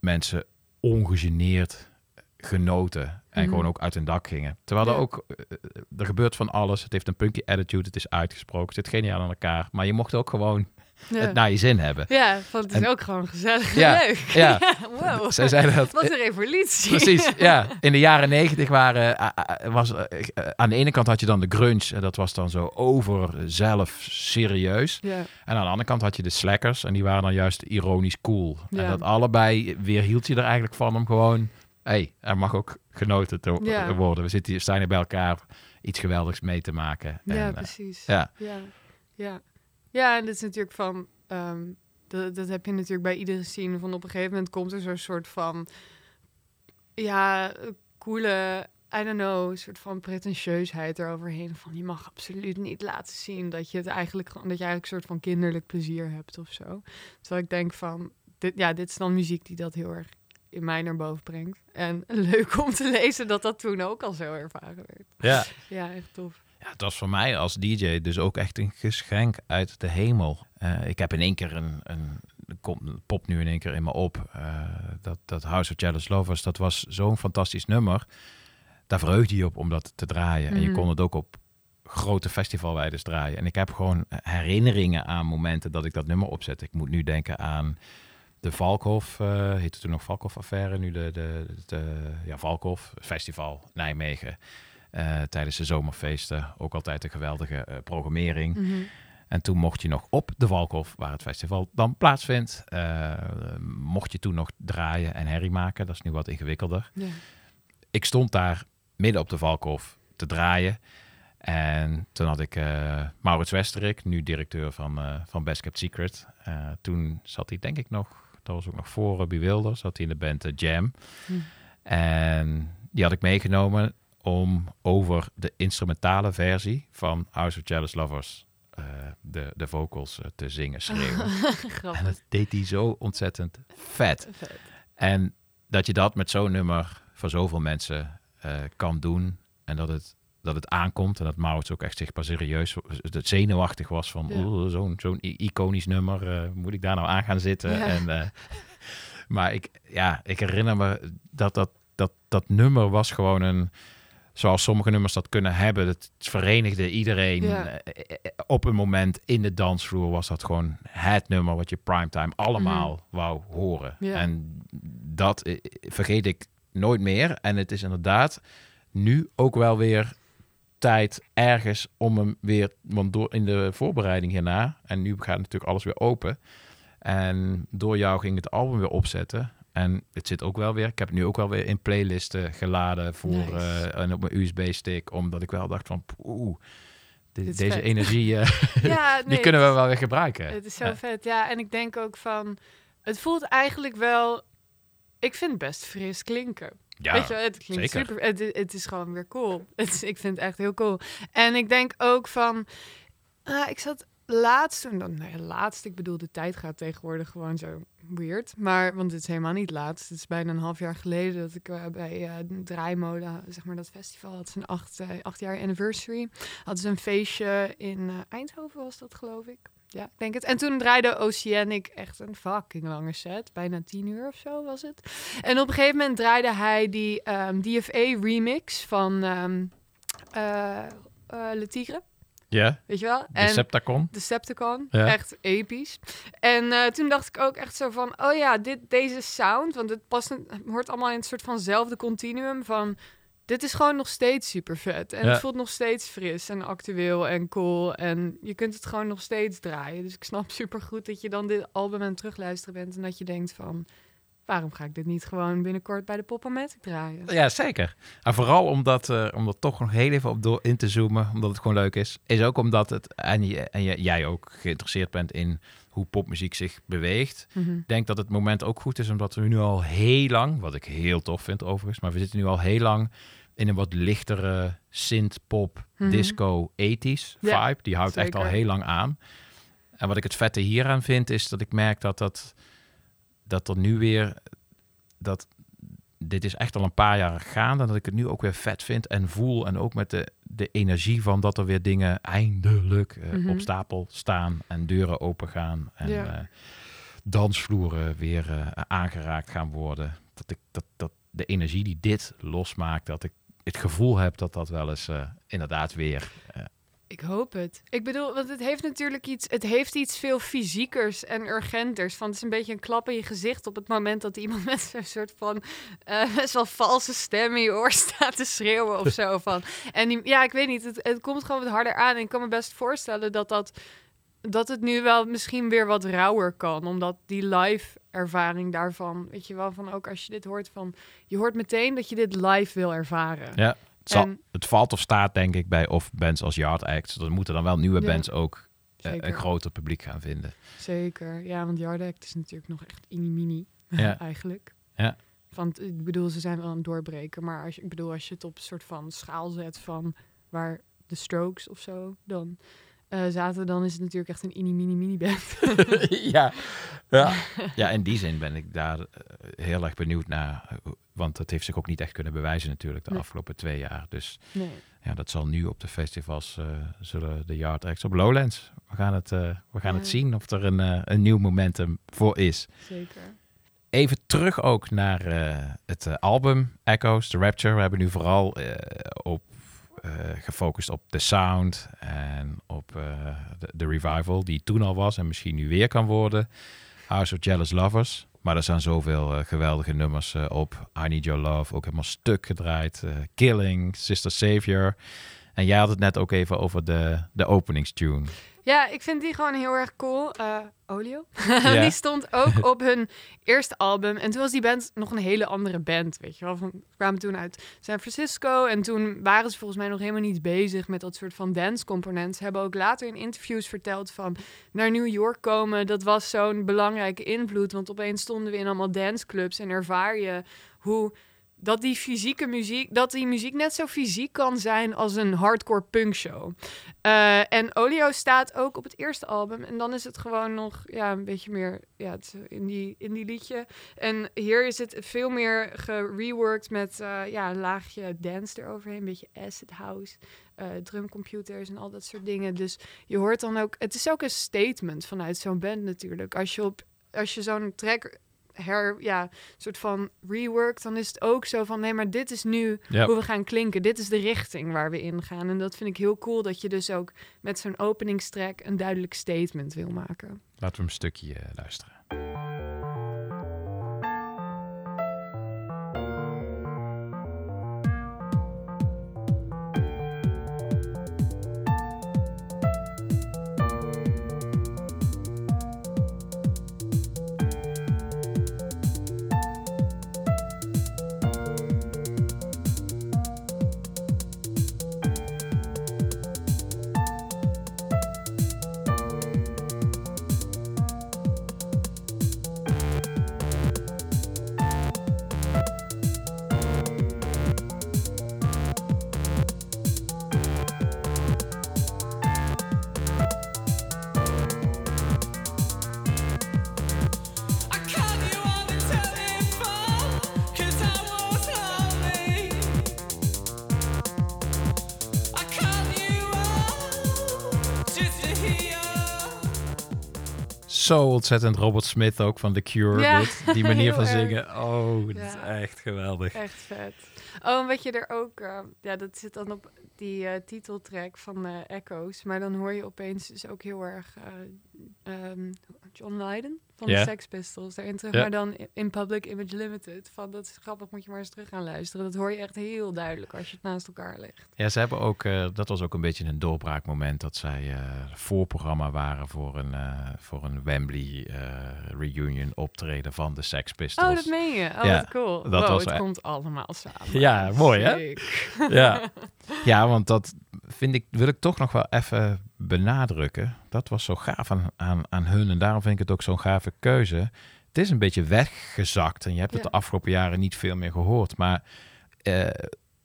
mensen ongegeneerd genoten en Mhm. gewoon ook uit hun dak gingen. Terwijl er ook, eh, er gebeurt van alles. Het heeft een punky attitude, het is uitgesproken, het zit geniaal aan elkaar. Maar je mocht ook gewoon Ja. het naar je zin hebben. Ja, want het is En- ook gewoon gezellig en Ja, leuk. ja. wow. Zij zeiden dat- Wat een revolutie. Precies, ja. In de jaren negentig waren, eh, eh, was, eh, eh, aan de ene kant had je dan de grunge, en dat was dan zo over zelf serieus. Ja. En aan de andere kant had je de slackers, en die waren dan juist ironisch cool. En dat allebei weer hield je er eigenlijk van om gewoon, hé, hey, er mag ook genoten te Ja. worden. We zitten hier, staan hier bij elkaar iets geweldigs mee te maken. Ja, En, precies. ja. Ja. Ja. Ja, en dat is natuurlijk van... ehm, dat, dat heb je natuurlijk bij iedere scene. Van op een gegeven moment komt er zo'n soort van... Ja, coole... I don't know, een soort van pretentieusheid eroverheen. Van je mag absoluut niet laten zien dat je het eigenlijk. Dat je eigenlijk een soort van kinderlijk plezier hebt of zo. Terwijl ik denk van... Dit, ja, dit is dan muziek die dat heel erg in mij naar boven brengt. En leuk om te lezen dat dat toen ook al zo ervaren werd. Ja. Ja, echt tof. Ja, het was voor mij als DJ dus ook echt een geschenk uit de hemel. Eh, ik heb in één keer een, een komt popt nu in één keer in me op. eh, dat, dat House of Jealous Lovers, dat was zo'n fantastisch nummer. Daar verheugde je op om dat te draaien. En je Mhm. kon het ook op grote festivalwijders draaien. En ik heb gewoon herinneringen aan momenten dat ik dat nummer opzet. Ik moet nu denken aan de Valkhof, eh heette toen nog Valkhof-affaire, nu de, de, de, ja, Valkhof Festival Nijmegen. Eh, tijdens de zomerfeesten ook altijd een geweldige eh, programmering. Mhm. En toen mocht je nog op de Valkhof, waar het festival dan plaatsvindt, eh, mocht je toen nog draaien en herrie maken. Dat is nu wat ingewikkelder. Ja. Ik stond daar midden op de Valkhof te draaien. En toen had ik Maurits Westerik, nu directeur van, van Best Kept Secret. Toen zat hij denk ik nog, dat was ook nog voor Robbie Wilder, zat hij in de band Jam. Hm. En die had ik meegenomen om over de instrumentale versie van House of Jealous Lovers eh, de, de vocals eh, te zingen, schreeuwen. En dat deed hij zo ontzettend vet. Vet. En dat je dat met zo'n nummer voor zoveel mensen eh, kan doen. En dat het, dat het aankomt. En dat Maurits ook echt zichtbaar serieus dat zenuwachtig was van Ja. zo'n zo'n iconisch nummer. moet ik daar nou aan gaan zitten? Ja. En, maar ik, ja, ik herinner me dat dat, dat dat nummer was gewoon een... Zoals sommige nummers dat kunnen hebben. Het verenigde iedereen. Ja. Eh, eh, Op een moment in de dansvloer was dat gewoon het nummer wat je primetime allemaal wou horen. Ja. En dat eh, vergeet ik nooit meer. En het is inderdaad nu ook wel weer tijd ergens om hem weer... Want door in de voorbereiding hierna... En nu gaat natuurlijk alles weer open. En door jou ging het album weer opzetten. En het zit ook wel weer... Ik heb het nu ook wel weer in playlisten geladen voor... Nice. eh, en op mijn USB-stick. Omdat ik wel dacht van... Oeh, deze vet. energie... eh, Ja, die nee, kunnen we wel weer gebruiken. Het is zo Ja. vet, ja. En ik denk ook van... Het voelt eigenlijk wel... Ik vind het best fris klinken. Ja, Weet je, het klinkt zeker. super... Het, het is gewoon weer cool. Het is, ik vind het echt heel cool. En ik denk ook van... ah, ik zat laatst... toen dan- ja, laatst, ik bedoel, de tijd gaat tegenwoordig gewoon zo weird. Maar, want het is helemaal niet laatst. Het is bijna een half jaar geleden dat ik eh, bij Draaimolen, zeg maar dat festival, had zijn acht, eh, acht jaar anniversary. Hadden ze een feestje in Eindhoven, was dat geloof ik. Ja, ik denk het. En toen draaide Oceanic echt een fucking lange set. Bijna tien uur of zo was het. En op een gegeven moment draaide hij die ehm, DFA remix van eh, Le Tigre. Ja. Weet je wel? Decepticon. Decepticon. Ja. Echt episch. En eh, toen dacht ik ook echt zo van, oh ja, dit, deze sound, want het past, het hoort allemaal in een soort vanzelfde continuum van, dit is gewoon nog steeds super vet. En Ja. het voelt nog steeds fris en actueel en cool. En je kunt het gewoon nog steeds draaien. Dus ik snap super goed dat je dan dit album aan het terugluisteren bent en dat je denkt van, waarom ga ik dit niet gewoon binnenkort bij de Pop-O-Matic draaien? Ja, zeker. En vooral omdat, eh om er toch nog heel even op door in te zoomen, omdat het gewoon leuk is, is ook omdat het, en, je, en je, jij ook geïnteresseerd bent in hoe popmuziek zich beweegt. Mhm. Ik denk dat het moment ook goed is, omdat we nu al heel lang, wat ik heel tof vind overigens, maar we zitten nu al heel lang in een wat lichtere synth-pop, Mhm. disco, 80s Ja, vibe. Die houdt echt al heel lang aan. En wat ik het vette hieraan vind, is dat ik merk dat dat, dat er nu weer, dat dit is echt al een paar jaar gaande. Dat ik het nu ook weer vet vind en voel. En ook met de, de energie van dat er weer dingen eindelijk eh, Mhm. op stapel staan. En deuren open gaan. En Ja. eh, dansvloeren weer eh, aangeraakt gaan worden. Dat, ik, dat, dat de energie die dit losmaakt, dat ik het gevoel heb dat dat wel eens inderdaad weer... Ik hoop het. Ik bedoel, want het heeft natuurlijk iets, het heeft iets veel fysiekers en urgenters. Van het is een beetje een klap in je gezicht op het moment dat iemand met zo'n soort van eh, best wel valse stem in je oor staat te schreeuwen of zo. Van. En ja, ik weet niet, het, het komt gewoon wat harder aan. En ik kan me best voorstellen dat dat dat het nu wel misschien weer wat rauwer kan. Omdat die live ervaring daarvan, weet je wel, van ook als je dit hoort van, je hoort meteen dat je dit live wil ervaren. Ja, zal, En- het valt of staat denk ik bij of bands als Yard Act. Er moeten dan wel nieuwe Ja. bands ook eh, een groter publiek gaan vinden. Zeker, ja, want Yard Act is natuurlijk nog echt mini-mini, Ja. eigenlijk. Ja. Want ik bedoel, ze zijn wel aan het doorbreken, maar als je, ik bedoel, als je het op een soort van schaal zet van waar de Strokes of zo dan eh, zaten, dan is het natuurlijk echt een mini-mini-mini band. ja. Ja. ja, in die zin ben ik daar eh, heel erg benieuwd naar. eh, Want dat heeft zich ook niet echt kunnen bewijzen natuurlijk de Nee. afgelopen twee jaar. Dus Nee. ja, dat zal nu op de festivals zullen de Yard Acts op Lowlands. We gaan het, we gaan het zien of er een, een nieuw momentum voor is. Zeker. Even terug ook naar het album Echoes, The Rapture. We hebben nu vooral op, eh, gefocust op de sound en op eh, de, de revival die toen al was en misschien nu weer kan worden. House of Jealous Lovers. Maar er staan zoveel eh, geweldige nummers op. I Need Your Love, ook helemaal stuk gedraaid. Killing, Sister Savior. En jij had het net ook even over de, de openingstune. Ja, ik vind die gewoon heel erg cool. Eh, Olio. Ja. die stond ook op hun eerste album. En toen was die band nog een hele andere band, weet je wel. Van, kwamen toen uit San Francisco. En toen waren ze volgens mij nog helemaal niet bezig met dat soort van dance components. Ze hebben ook later in interviews verteld van naar New York komen. Dat was zo'n belangrijke invloed. Want opeens stonden we in allemaal danceclubs. En ervaar je hoe dat die fysieke muziek, dat die muziek net zo fysiek kan zijn als een hardcore punkshow. Eh en Olio staat ook op het eerste album. En dan is het gewoon nog ja, een beetje meer ja, in, die, in die liedje. En hier is het veel meer gereworked met eh, ja, een laagje dance eroverheen. Een beetje acid house, eh, drumcomputers en al dat soort dingen. Dus je hoort dan ook... Het is ook een statement vanuit zo'n band natuurlijk. Als je, op, als je zo'n track her, ja, soort van reworked, dan is het ook zo van nee, maar dit is nu hoe we gaan klinken. Dit is de richting waar we in gaan. En dat vind ik heel cool dat je dus ook met zo'n openingstrack een duidelijk statement wil maken. Laten we een stukje eh, luisteren. Zo ontzettend Robert Smith ook van The Cure. Ja, dit. Die manier van erg. zingen. Oh, dat Ja. is echt geweldig. Echt vet. Oh, en wat je er ook... eh, ja, dat zit dan op die eh, titeltrack van eh, Echoes. Maar dan hoor je opeens dus ook heel erg eh, ehm, John Lydon van de Sex Pistols. Daarin terug, maar dan in- Public Image Limited. Van, dat is grappig, moet je maar eens terug gaan luisteren. Dat hoor je echt heel duidelijk als je het naast elkaar legt. Ja, ze hebben ook, eh, dat was ook een beetje een doorbraakmoment dat zij eh, voorprogramma waren voor een, eh, voor een Wembley reunion optreden van de Sex Pistols. Oh, dat meen je? Oh, Ja, wat cool. dat wow, was het e- komt allemaal samen. Ja, mooi hè? Ja. ja, want dat vind ik, wil ik toch nog wel even benadrukken. Dat was zo gaaf aan, aan, aan hun en daarom vind ik het ook zo'n gave keuze. Het is een beetje weggezakt en je hebt het Ja. de afgelopen jaren niet veel meer gehoord. Maar eh,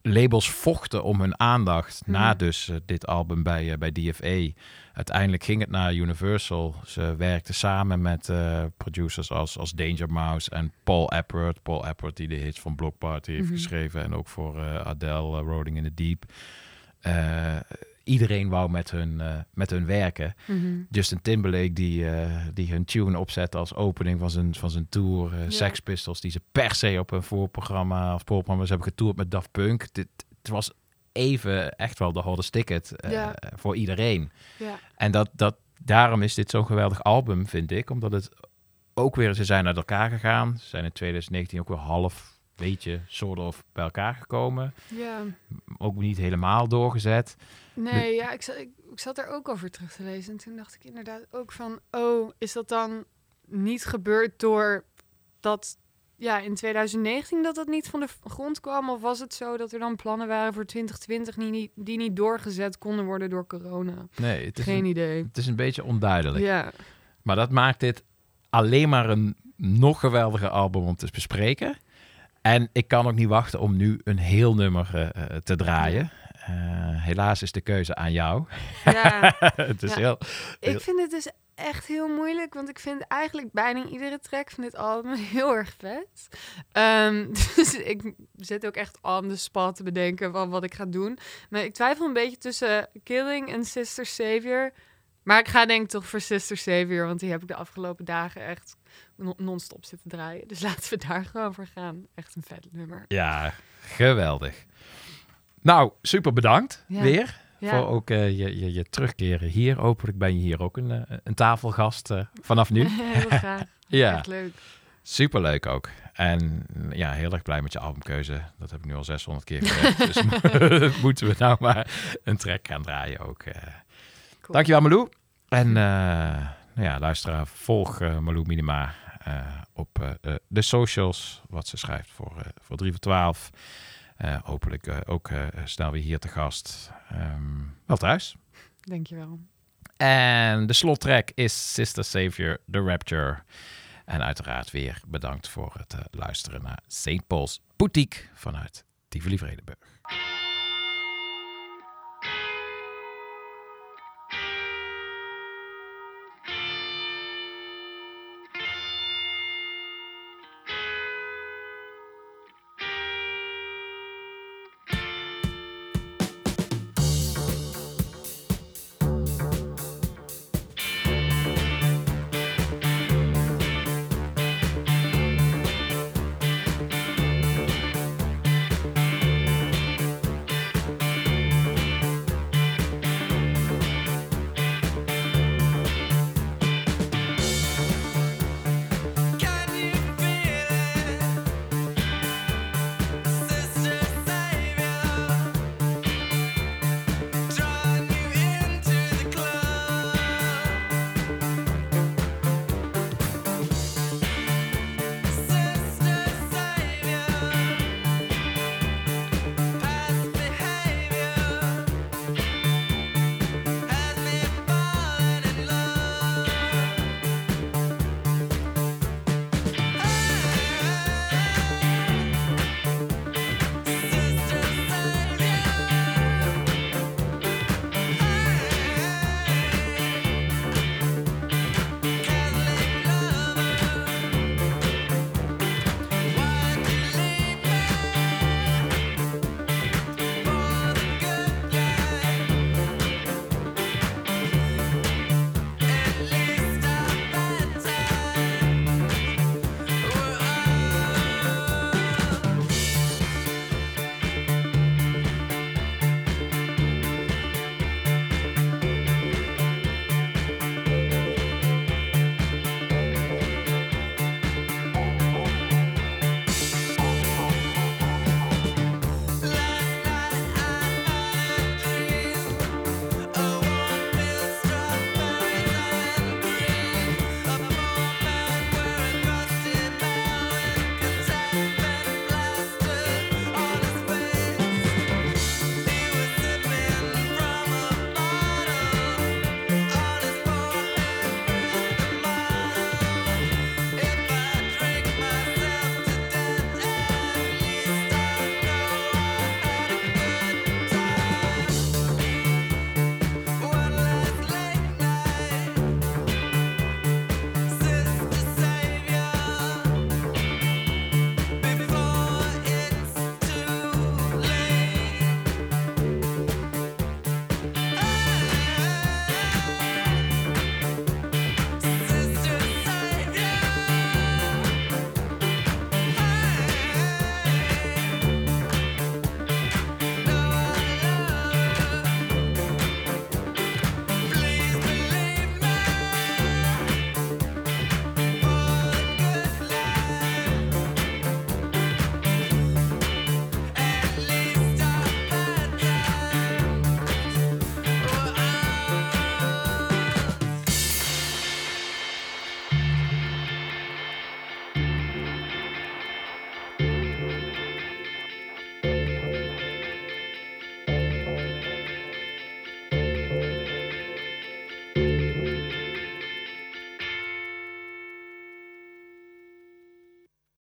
labels vochten om hun aandacht na Mhm. dus eh, dit album bij, eh, bij DFA. Uiteindelijk ging het naar Universal. Ze werkten samen met producers als, als Danger Mouse en Paul Epworth. Paul Epworth die de hits van Block Party heeft Mhm. geschreven en ook voor Adele, Rolling in the Deep. Iedereen wou met hun, eh, met hun werken. Mhm. Justin Timberlake die, eh, die hun tune opzette als opening van zijn, van zijn tour. Ja. Sex Pistols die ze per se op een voorprogramma of voorprogramma's hebben getoerd met Daft Punk. Dit, het was even echt wel de hottest ticket voor iedereen. Ja. En dat, dat, daarom is dit zo'n geweldig album, vind ik. Omdat het ook weer, ze zijn uit elkaar gegaan. Ze zijn in 2019 ook weer half, beetje, soort of bij elkaar gekomen. Ja. Ook niet helemaal doorgezet. Nee, ja, ik zat, ik, ik zat er ook over terug te lezen. En toen dacht ik inderdaad ook van... Oh, is dat dan niet gebeurd door dat... Ja, in 2019 dat dat niet van de grond kwam? Of was het zo dat er dan plannen waren voor 2020... die niet, die niet doorgezet konden worden door corona? Nee, het is Geen een, idee. Het is een beetje onduidelijk. Ja. Maar dat maakt dit alleen maar een nog geweldiger album om te bespreken. En ik kan ook niet wachten om nu een heel nummer eh, eh, te draaien. Eh, helaas is de keuze aan jou. Ja. het is Ja. heel, heel- Ik vind het dus echt heel moeilijk, want ik vind eigenlijk bijna iedere track van dit album heel erg vet. Ehm, dus ik zit ook echt on the spot te bedenken van wat ik ga doen. Maar ik twijfel een beetje tussen Killing en Sister Savior. Maar ik ga denk ik toch voor Sister Savior, want die heb ik de afgelopen dagen echt non- non-stop zitten draaien. Dus laten we daar gewoon voor gaan. Echt een vet nummer. Ja, geweldig. Nou, super bedankt Ja. weer. Ja. Voor ook eh, je, je, je terugkeren hier. Hopelijk ben je hier ook een, eh, een tafelgast eh, vanaf nu. Heel graag. ja. Echt leuk. Superleuk ook. En ja, heel erg blij met je albumkeuze. Dat heb ik nu al 600 keer gezegd. dus moeten we nou maar een track gaan draaien ook. eh. Dankjewel Malou. En nou ja, luisteraar, volg Malou Minima op de socials. Wat ze schrijft voor, voor 3 voor 12. Eh, hopelijk eh, ook eh, snel weer hier te gast. Ehm, wel thuis. Dankjewel. En de slottrack is Sister Savior, The Rapture. En uiteraard weer bedankt voor het luisteren naar St. Paul's Boutique vanuit Tivoli Vredenburg.